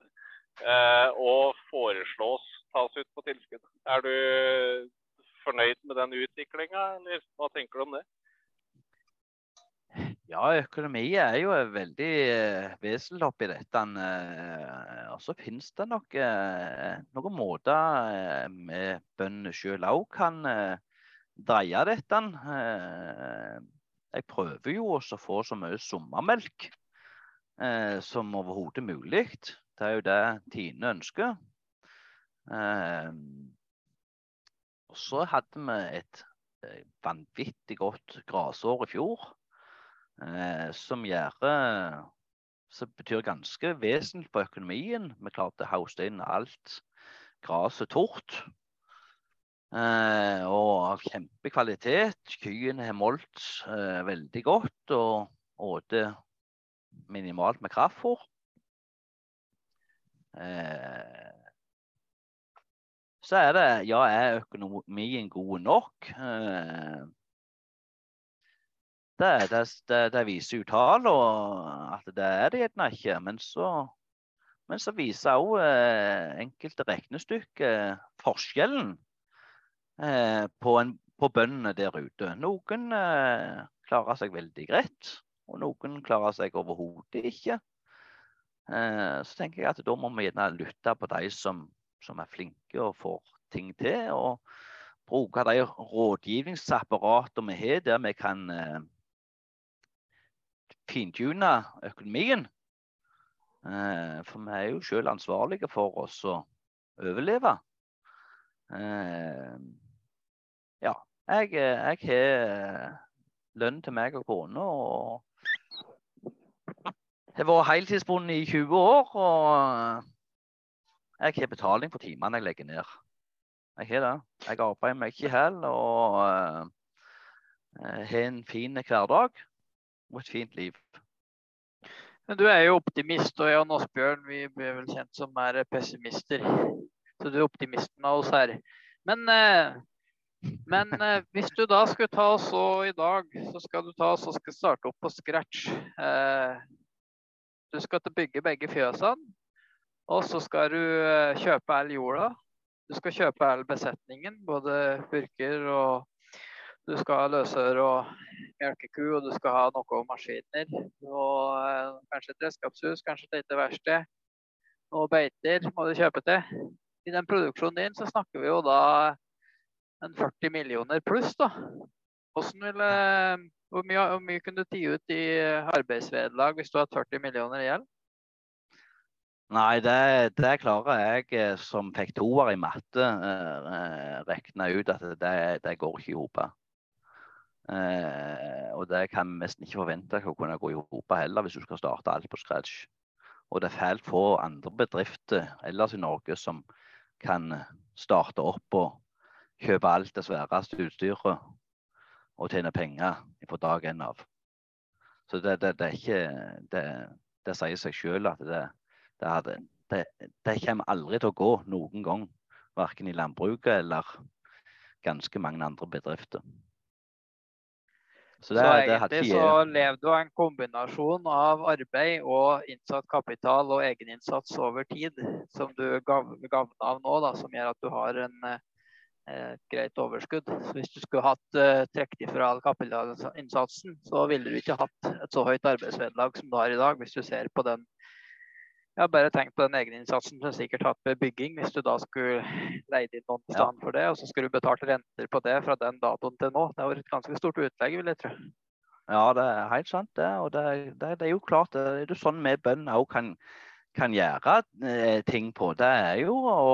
Eh, og foreslås tas ut på tilskudd. Er du fornøyd med den utviklinga, eller hva tenker du om det? Ja, økonomi er jo veldig eh, vesentlig oppi dette. Eh, og så finnes det nok eh, noen måter med bøndene sjøl òg kan dreie dette. Eh, jeg prøver jo også å få så mye sommermelk eh, som overhodet mulig. Det er jo det Tine ønsker. og så hadde vi et vanvittig godt grasår i fjor eh, som gjør som betyr ganske vesentlig på økonomien. Vi klarte å hauste inn alt gresset tort. Eh, og av kjempekvalitet. Kyene har molt eh, veldig godt og åte minimalt med kraftfôr. Eh, så er det Ja, er økonomien god nok? Eh, det, det, det, det viser jo tallene at det er det gjerne ikke. Men så, men så viser òg eh, enkelte regnestykker forskjellen eh, på, en, på, bøndene der ute. Noen eh, klarer seg veldig greit, og noen klarer seg overhodet ikke. Eh, så tenker jeg at da må vi gjerne lytte på de som, som er flinke og får ting til. og bruke de rådgivningsapparatene vi har, der vi kan eh, fintune økonomien. Eh, for vi er jo selv ansvarlige for oss å overleve. Eh, ja, jeg, jeg har lønn til meg og kona. og jeg har vært heltidsbonde i 20 år, og jeg har betaling for timene jeg legger ned. Jeg har det. Jeg arbeider meg ikke i hjel og uh, har en fin hverdag og et fint liv. Men du er jo optimist, og og Asbjørn vi blir vel kjent som er pessimister. Så du er optimisten av oss her. Men, eh, men eh, hvis du da skulle ta oss og i dag, så skal du ta og skal starte opp på scratch. Eh, du skal til bygge begge fjøsene, og så skal du kjøpe all jorda. Du skal kjøpe all besetningen, både burker og du skal ha løsøre og melkeku, og du skal ha noen maskiner. Og eh, kanskje et redskapshus, kanskje et lite verksted. Og beiter må du kjøpe til. I den produksjonen din så snakker vi jo da en 40 millioner pluss, da. Ville, hvor, mye, hvor mye kunne du tatt ut i arbeidsvederlag hvis du har 40 millioner i gjeld? Nei, det, det, klarer jeg eh, som fikk toer i matte, å eh regne ut at det, det går ikke i hop. Eh, og det kan vi nesten ikke forvente å kunne gå i hop heller, hvis du skal starte alt på scratch. Og det er fælt få andre bedrifter ellers i Norge som kan starte opp og kjøpe alt det sværeste utstyret og tjene penger fra dag én av. Så det, det, det, er ikke det, det sier seg selv at det, hadde, det, kommer aldri til å gå noen gang. Verken i landbruket eller ganske mange andre bedrifter. Så, det, så egentlig så lever du av en kombinasjon av arbeid og innsatt kapital og egeninnsats over tid, som du gavner av nå, da, som gjør at du har en, eh, et greit overskudd. Så hvis du skulle hatt uh, trukket ifra all kapitalinnsatsen, så ville du ikke hatt et så høyt arbeidsvederlag som du har i dag, hvis du ser på den jeg har bare tenkt på den egeninnsatsen som sikkert hatt med bygging. Hvis du da skulle leid inn noen stand for det, og så skulle du betalt renter på det fra den datoen til nå. Det har vært et ganske stort utlegg, vil jeg tro. Ja, det er helt sant. det. Og det, det, det er jo klart det er jo sånn vi bønder òg kan, kan, gjøre eh, ting på. Det er jo å,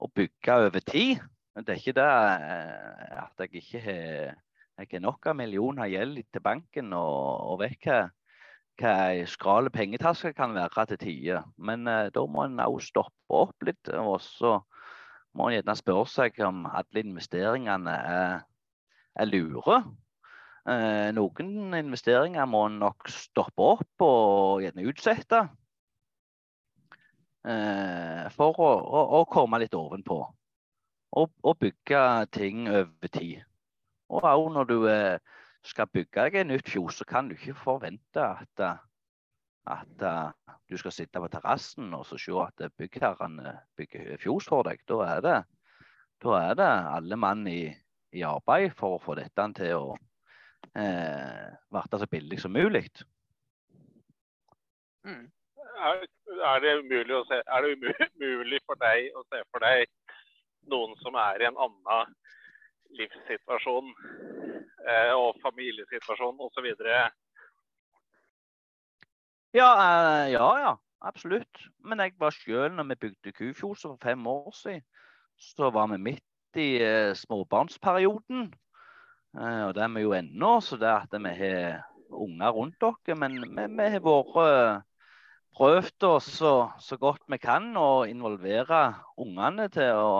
å, bygge over tid. Det er ikke det eh, at jeg ikke har jeg har nok av millioner gjeld til banken og, og vet hva hva ei skral pengetaske kan være til tider. Men eh, da må en òg stoppe opp litt. Og så må en gjerne spørre seg om alle investeringene er, er lure. Eh, noen investeringer må en nok stoppe opp og gjerne utsette. Eh, for å, å, å, komme litt ovenpå. Og, og bygge ting over tid. Og òg når du er skal bygge deg et nytt fjos, så kan du ikke forvente at, at uh, du skal sitte på terrassen og se at byggherrene bygger fjos for deg. Da er det, da er det alle mann i, i, arbeid for å få dette til å eh, bli så billig som mulig. Mm. Er, er, det umulig se, er det umulig for deg å se for deg noen som er i en annen livssituasjon eh, og familiesituasjon osv. Ja, eh, ja, ja. Absolutt. Men jeg var sjøl, når vi bygde Kufjord for fem år siden, så var vi midt i eh, småbarnsperioden. Eh, og det er vi jo ennå, så det at vi har unger rundt dere. Men vi, vi har vært eh, prøvd oss så, så, godt vi kan å involvere ungene til å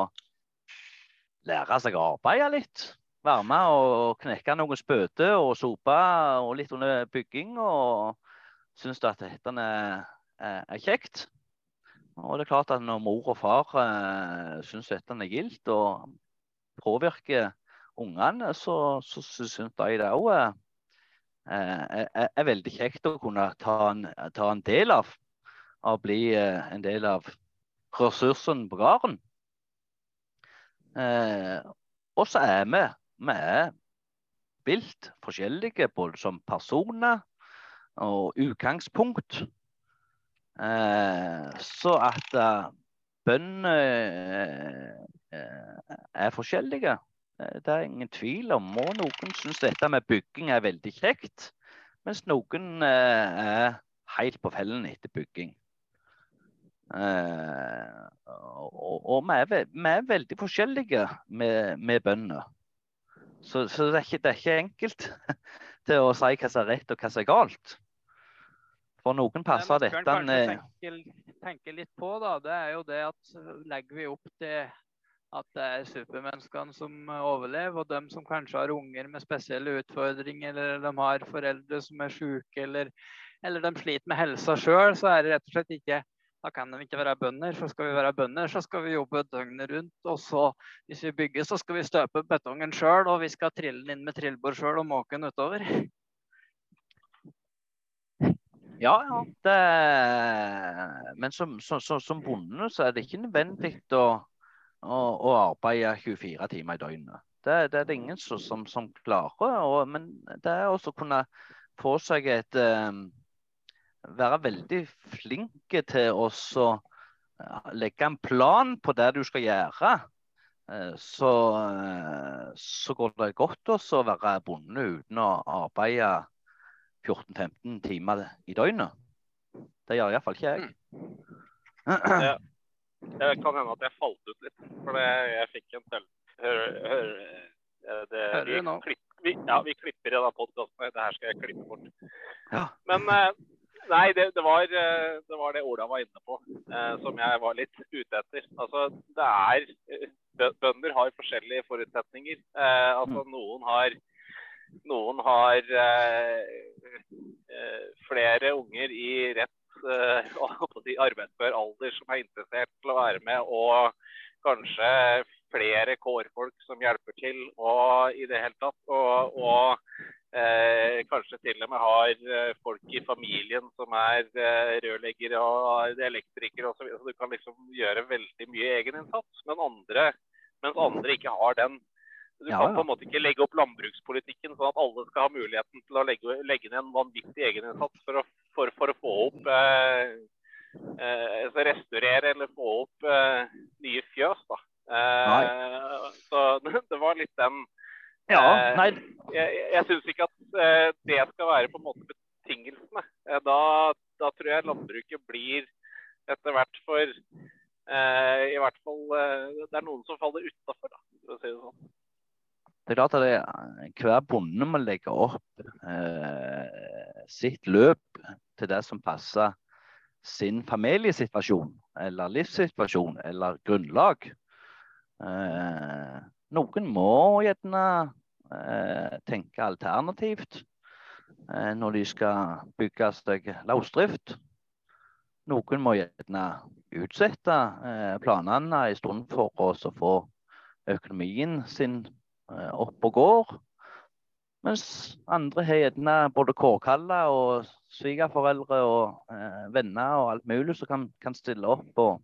lære seg å arbeide litt. Være med og knekke noen spøter og sope og litt under bygging. Og syns at dette er, er, kjekt. Og det er klart at når mor og far eh, syns dette er gildt og påvirker ungene, så, så syns de det òg er, er, er, veldig kjekt å kunne ta en, ta en del av. Å bli eh, en del av ressursen på gården. Eh, og så er vi vi er vilt forskjellige både som personer og utgangspunkt. Eh, så at uh, bønder eh, er forskjellige, eh, det er ingen tvil om. Og noen syns dette med bygging er veldig kjekt, mens noen eh, er helt på fellen etter bygging. Eh, og, og vi, er, vi, er, veldig forskjellige med, med bønder. Så, så det, er ikke, det, er ikke, enkelt [LAUGHS] til å si hva som er rett og hva som er galt. For noen passer dette Det man tenke, tenke litt på, da, det er jo det at legger vi opp til at det er supermenneskene som overlever, og dem som kanskje har unger med spesielle utfordringer, eller de har foreldre som er syke, eller, eller de sliter med helsa sjøl, så er det rett og slett ikke da kan de ikke være bønder. For skal vi være bønder, så skal vi jobbe døgnet rundt. Og så, hvis vi bygger, så skal vi støpe betongen sjøl, og vi skal trille den inn med trillebår sjøl og måke den utover. Ja, ja. Det, men som, som, som, bonde så er det ikke nødvendig å, å, å arbeide 24 timer i døgnet. Det, det er det ingen som, som klarer. Og, men det er også å kunne få seg et um, være veldig flink til å legge en plan på det du skal gjøre. Eh, så, eh, så går det godt å være bonde uten å arbeide 14-15 timer i døgnet. Det gjør iallfall ikke jeg. Det, [CLEARS THROAT] Det kan hende at jeg falt ut litt. For jeg fikk en selv... Hør, hør, det, Hører du nå? Klipp, vi, ja, vi klipper i den podkasten. Det her skal jeg klippe bort. Ja. Men eh, Nei, det, det, var, eh, det, var, det Ola var inne på, eh, som jeg var litt ute etter. Altså, det er Bønder har forskjellige forutsetninger. Eh, altså, mm. noen har, noen har flere unger i rett eh, arbeidsfør alder som er interessert til å være med, og kanskje flere kårfolk som hjelper til og i det hele tatt. og, og Eh, kanskje til og med har eh, folk i familien som er eh, rørleggere og elektrikere osv. Så, videre. så du kan liksom gjøre veldig mye egeninnsats. Men andre, mens andre ikke har den. Du ja, kan på en måte ikke legge opp landbrukspolitikken sånn at alle skal ha muligheten til å legge, legge ned en vanvittig egeninnsats for å, for, for å få opp eh, eh, altså Restaurere eller få opp eh, nye fjøs. da. så [LAUGHS] det var litt den ja, eh, nei. Jeg, jeg syns ikke at eh, det skal være på en måte betingelsene. Eh, da, da tror jeg landbruket blir etter hvert for eh, I hvert fall Det er noen som faller utafor, for å si det sånn. Det er klart at det, hver bonde må legge opp eh, sitt løp til det som passer sin familiesituasjon eller livssituasjon eller grunnlag. Eh, noen må gjerne eh, tenke alternativt eh, når de skal bygge seg løsdrift. Noen må gjerne utsette eh, planene en stund for å få økonomien sin eh, opp og går. Mens andre har gjerne både kårkalle og svigerforeldre og eh, venner og alt mulig som kan, kan stille opp. Og,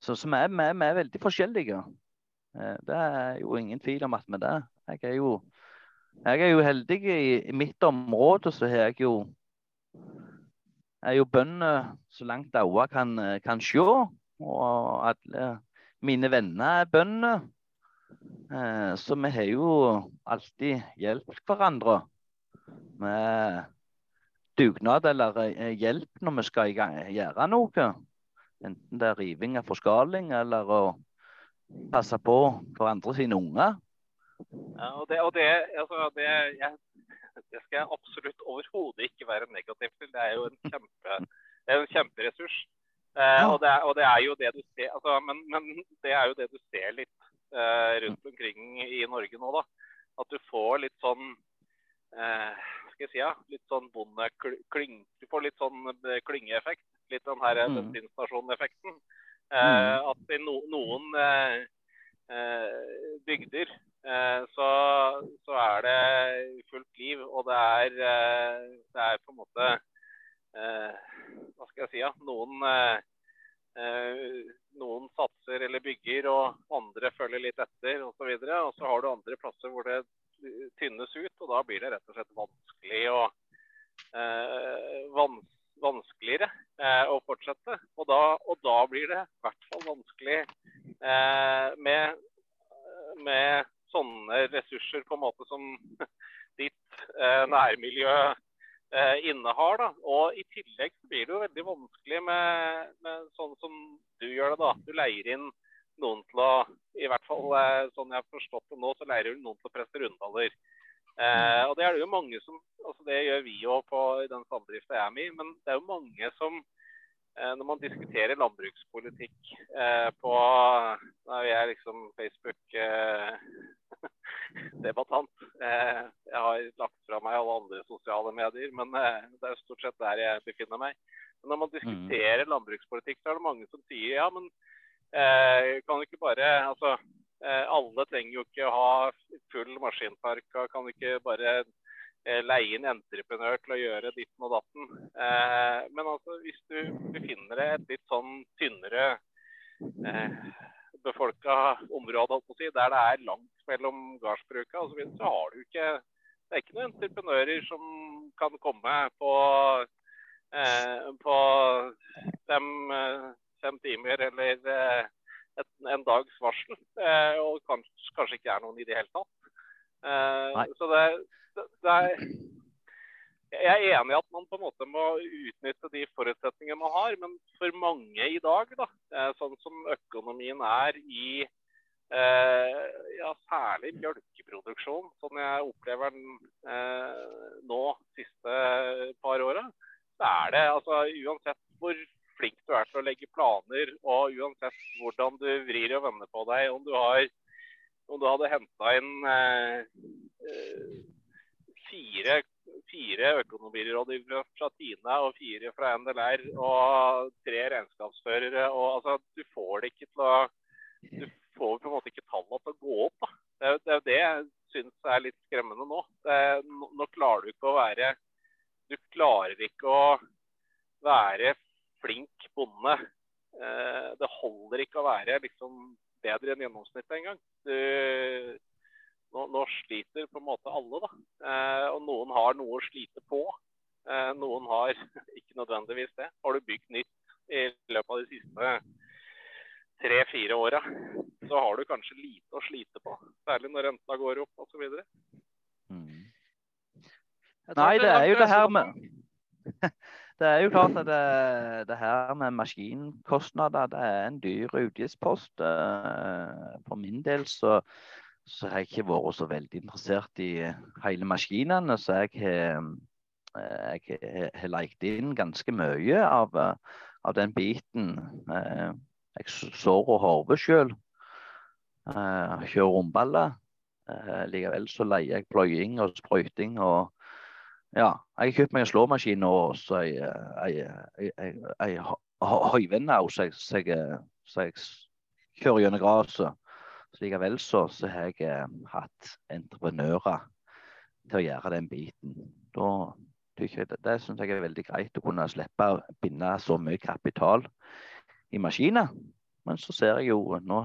så, så vi, er, vi er veldig forskjellige. Eh, det er jo ingen tvil om at vi det. Jeg er jo, jeg er jo heldig i, mitt område, så har jeg jo er jo bønder så langt øyet kan, kan se. Og alle mine venner er bønder. Eh, så vi har jo alltid hjulpet hverandre med dugnad eller eh, hjelp når vi skal gjøre noe. Enten det er riving av forskaling eller å passe på hverandre sine unger. Ja, og det, og det, altså, det, jeg, det skal jeg absolutt overhodet ikke være negativ til. Det er jo en, kjempe, en kjemperessurs. Eh, og, det, og, det, er jo det du ser altså, men, men, det er jo det du ser litt eh, rundt omkring i Norge nå, da. At du får litt sånn eh, skal jeg si, ja, litt sånn bondeklyng Du får litt sånn eh, klyngeeffekt. Litt den her mm. bensinstasjoneffekten. Eh, mm. At i no, noen eh, eh, bygder så, så, er det fullt liv, og det er, det er på en måte Hva skal jeg si? Ja? Noen, noen satser eller bygger, og andre følger litt etter osv. Og, så og så har du andre plasser hvor det tynnes ut, og da blir det rett og slett vanskelig å vanskelig vanskeligere eh, å fortsette. Og da, og da, blir det i hvert fall vanskelig eh, med, med, sånne ressurser på en måte som [LAUGHS] ditt eh, nærmiljø eh, innehar. Da. Og i tillegg så blir det jo veldig vanskelig med, med, sånn som du gjør det. da. Du leier inn noen til å I hvert fall eh, sånn jeg har forstått det nå, så leier du noen til å presse rundballer. Eh, og Det er det jo mange som, altså det gjør vi jo på i den samdrifta jeg er med i, men det er jo mange som eh, når man diskuterer landbrukspolitikk eh, på Da er jeg liksom Facebook-debattant. [LAUGHS] Eh, jeg har lagt fra meg alle andre sosiale medier, men eh, det er stort sett der jeg befinner meg. Men når man diskuterer mm. landbrukspolitikk, så er det mange som sier ja, men eh, kan du ikke bare altså Eh, alle trenger jo ikke å ha full maskinpark og kan ikke bare eh, leie inn entreprenør til å gjøre ditten og datten. Eh, men altså, hvis du befinner deg et litt sånn tynnere befolka område, der det er langt mellom gardsbruka så, så har du ikke det er ikke noen entreprenører som kan komme på, eh, på fem, fem, timer eller eh, et, en dags varsel. Eh, og kanskje, kanskje, ikke er noen i det hele tatt. Eh, så det, det, det, er Jeg er enig i at man på en måte må utnytte de forutsetningene man har, men for mange i dag, da, eh, sånn som økonomien er i eh, ja, særlig mjølkeproduksjon, sånn jeg opplever den eh, nå siste par åra, så er det altså uansett hvor flink du er til å legge planer, og uansett hvordan du vrir og vender på deg, om du, har, om du hadde henta inn eh, eh, fire, fire økonomirådgivere fra Tina og fire fra NDLR og tre regnskapsførere og altså, Du får det ikke til å Du får på en måte ikke tallene til å gå opp. da. Det er jo det jeg syns er litt skremmende nå. Det, nå klarer du ikke å være Du klarer ikke å være flink bonde. Eh, det holder ikke å være liksom bedre enn gjennomsnittet engang. Nå, nå, sliter på en måte alle, da. Eh, og noen har noe å slite på. Eh, noen har [LAUGHS] ikke nødvendigvis det. Har du bygd nytt i løpet av de siste tre-fire åra, så har du kanskje lite å slite på. Særlig når renta går opp osv. Mm. Nei, det er jo det her med [LAUGHS] Det er jo klart at det, det her med maskinkostnader det er en dyr utgiftspost. Eh, for min del så, så har jeg ikke vært så veldig interessert i hele maskinene. Så jeg har, eh, lekt inn ganske mye av, av den biten. Eh, jeg sår og harver sjøl. Kjører romballer. Likevel så leier jeg pløying og sprøyting og ja, jeg har kjøpt meg en slåmaskin og så ei også, så, jeg kjører gjennom gresset. Likevel så, så har jeg eh, hatt entreprenører til å gjøre den biten. Da, det det syns jeg er veldig greit å kunne slippe å binde så mye kapital i maskiner. Men så ser jeg jo nå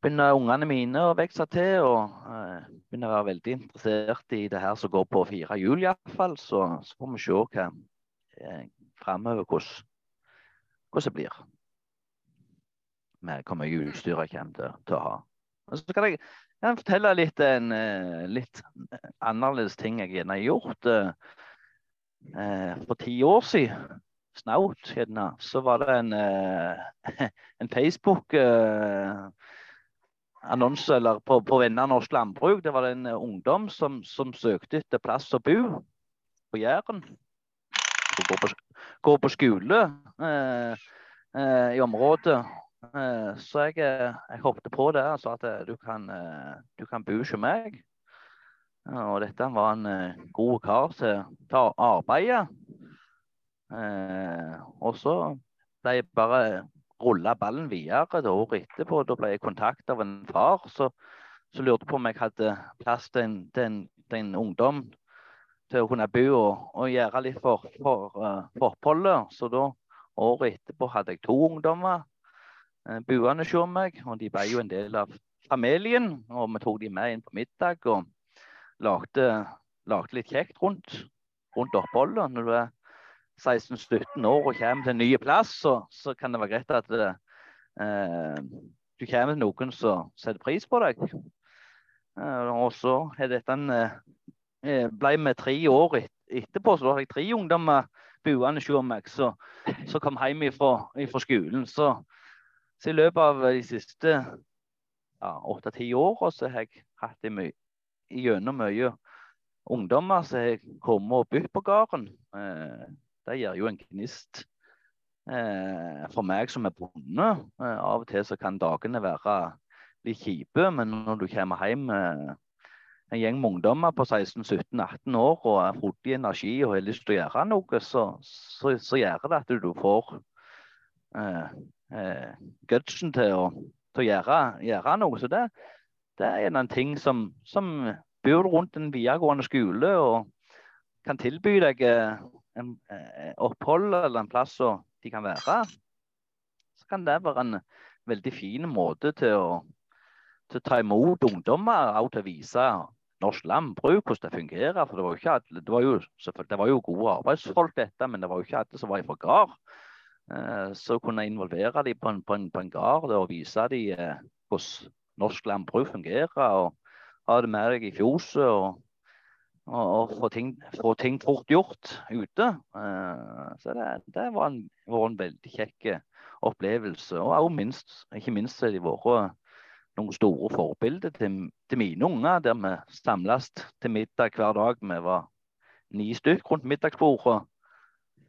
begynner ungene mine å vokse til og uh, begynner å være veldig interessert i det her som går på fire hjul, iallfall. Så, så får vi se hva eh, framover hvordan, det blir. Med hvor mye utstyr jeg kommer til, til, å ha. Og så kan jeg, jeg fortelle litt en uh, litt annerledes ting jeg gjerne har gjort. For ti år siden, snaut, så var det en, [LAUGHS] en Facebook uh, annonse eller på, på Vinna Norsk Landbruk. Det var en eh, ungdom som, som søkte etter plass å bo på Jæren. Gå på, gå på skole eh, eh, i området. Eh, så jeg, eh, jeg, hoppet på det og sa at du kan, du kan bo hos meg. Og dette var en god kar til, til å arbeide. og så ble jeg bare rulla ballen videre det året etterpå. Da ble jeg kontakta av en far som lurte på om jeg hadde plass til en, til en, til en ungdom til å kunne bo og, og gjøre litt for, for, uh, for, oppholdet. Så da, året etterpå, hadde jeg to ungdommer uh, boende hos meg. Og de ble jo en del av familien. Og vi tok de med inn på middag og lagde, lagde litt kjekt rundt, rundt oppholdet. Når du er 16-17 år og kommer til en ny plass, så, så kan det være greit at det, eh, du kommer til noen som setter pris på deg. Eh, og så er dette en, eh, ble vi tre år et, etterpå, så da hadde jeg tre ungdommer boende hos meg som kom hjem fra skolen. Så, så, i løpet av de siste åtte-ti ja, åra så har jeg hatt det mye, gjennom mye ungdommer som har kommet og bodd på gården. Eh, det gir jo en gnist eh, for meg som er bonde. Eh, av og til så kan dagene være litt kjipe, men når du kommer hjem med en gjeng med ungdommer på 16-17-18 år og er frodig i energi og har lyst til å gjøre noe, så, så, så gjør det at du får eh, eh, gutsen til å, til å gjøre, gjøre, noe. Så det, det er en ting som, som bor rundt en videregående skole og kan tilby deg eh, en, eh, opphold eller en plass som de kan være, så kan det være en veldig fin måte til å, til å ta imot ungdommer og til å vise norsk landbruk, hvordan det fungerer. For det var jo, ikke alle, det var jo, det var jo gode arbeidsfolk, dette, men det var jo ikke alle som var fra gard. Eh, så kunne jeg involvere dem på en, på en, en gard og vise dem eh, hvordan norsk landbruk fungerer. og Ha det med deg i fjoset og og, få ting, få ting, fort gjort ute. Uh, så det, det var, en, var, en, veldig kjekk eh, opplevelse. Og minst, ikke minst har de vært noen store forbilder til, til, mine unger, der vi samles til middag hver dag. Vi var ni stykk rundt middagsbordet,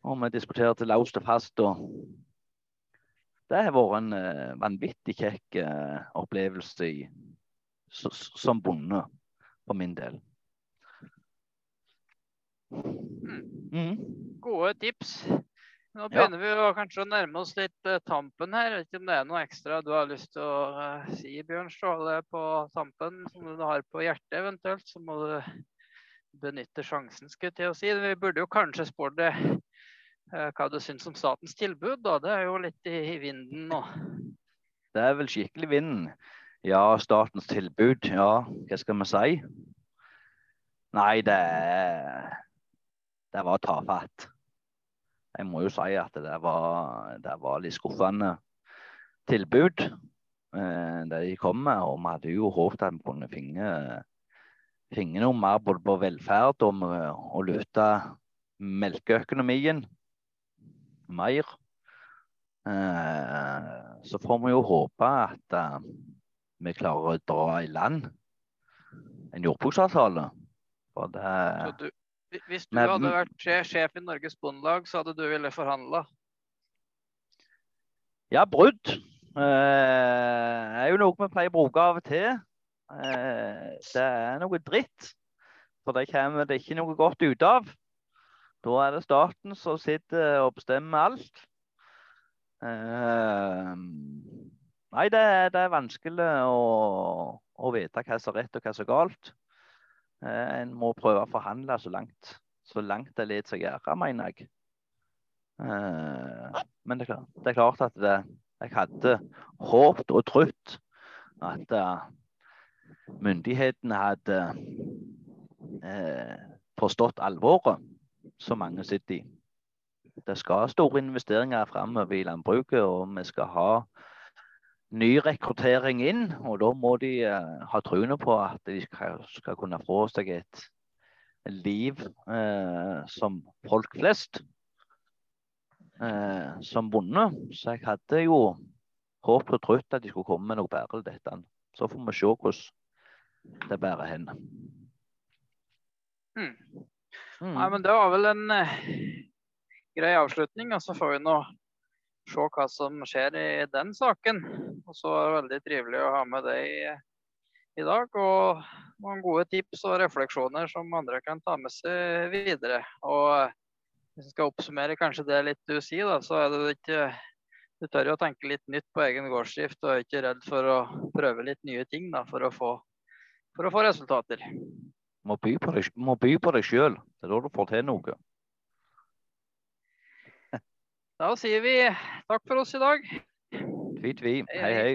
og vi diskuterte løst og fast. og det har vært en vanvittig kjekk opplevelse i, som bonde, for min del. Mm. mm. Gode tips. Nå begynner ja. vi å, kanskje å nærme oss litt uh, tampen her. Vet ikke om det er noe ekstra du har lyst til å uh, si, Bjørn Ståle, på tampen som du har på hjertet eventuelt. Så må du benytte sjansen, skulle jeg til å si. Vi burde jo kanskje spurt deg uh, hva du syns om statens tilbud. da. Det er jo litt i, vinden nå. Det er vel skikkelig vinden. Ja, statens tilbud. Ja, hva skal vi si? Nei, det, det var tafatt jeg må jo si at det var, det var litt skuffende tilbud eh, de kom med. Og vi hadde jo håpet at vi kunne finne noe mer både på velferd og å løfte melkeøkonomien mer. Eh, så får vi jo håpe at eh, vi klarer å dra i land en jordbruksavtale. For det, så hvis du Men, hadde vært sjef i Norges Bondelag, så hadde du ville forhandla? Ja, brudd eh, er jo noe vi pleier å bruke av og til. Eh, det er noe dritt. For det kommer det ikke noe godt ut av. Da er det staten som sitter og bestemmer alt. Eh, nei, det, det, er vanskelig å, å vite hva som er rett og hva som er galt. Eh, en må prøve å forhandle så langt, så langt det lar seg gjøre, mener jeg. Eh, men det, er klart at det, jeg hadde håpet og trodd at uh, myndighetene hadde eh, forstått alvoret som mange sitter i. Det skal store investeringer framover i landbruket, og vi skal ha ny rekruttering inn. Og da må de uh, ha troen på at de skal, skal, kunne få seg et liv uh, som folk flest. Uh, som bonde. Så jeg hadde jo håpet og trodd at de skulle komme med noe bedre dette. Så får vi se hvordan det bærer hen. Mm. Mm. Nei, men det var vel en grei avslutning. Og så får vi nå se hva som skjer i den saken. Og så er det veldig trivelig å ha med deg i, i dag. Og noen gode tips og refleksjoner som andre kan ta med seg videre. Og hvis jeg skal oppsummere kanskje det litt du sier, da, så er det ikke du tør jo å tenke litt nytt på egen gårdsdrift og er ikke redd for å prøve litt nye ting da, for, å få, for å få resultater. Må by på deg sjøl. Det er da du får til noe. Da sier vi takk for oss i dag. Tvi, tvi. Hei, hei.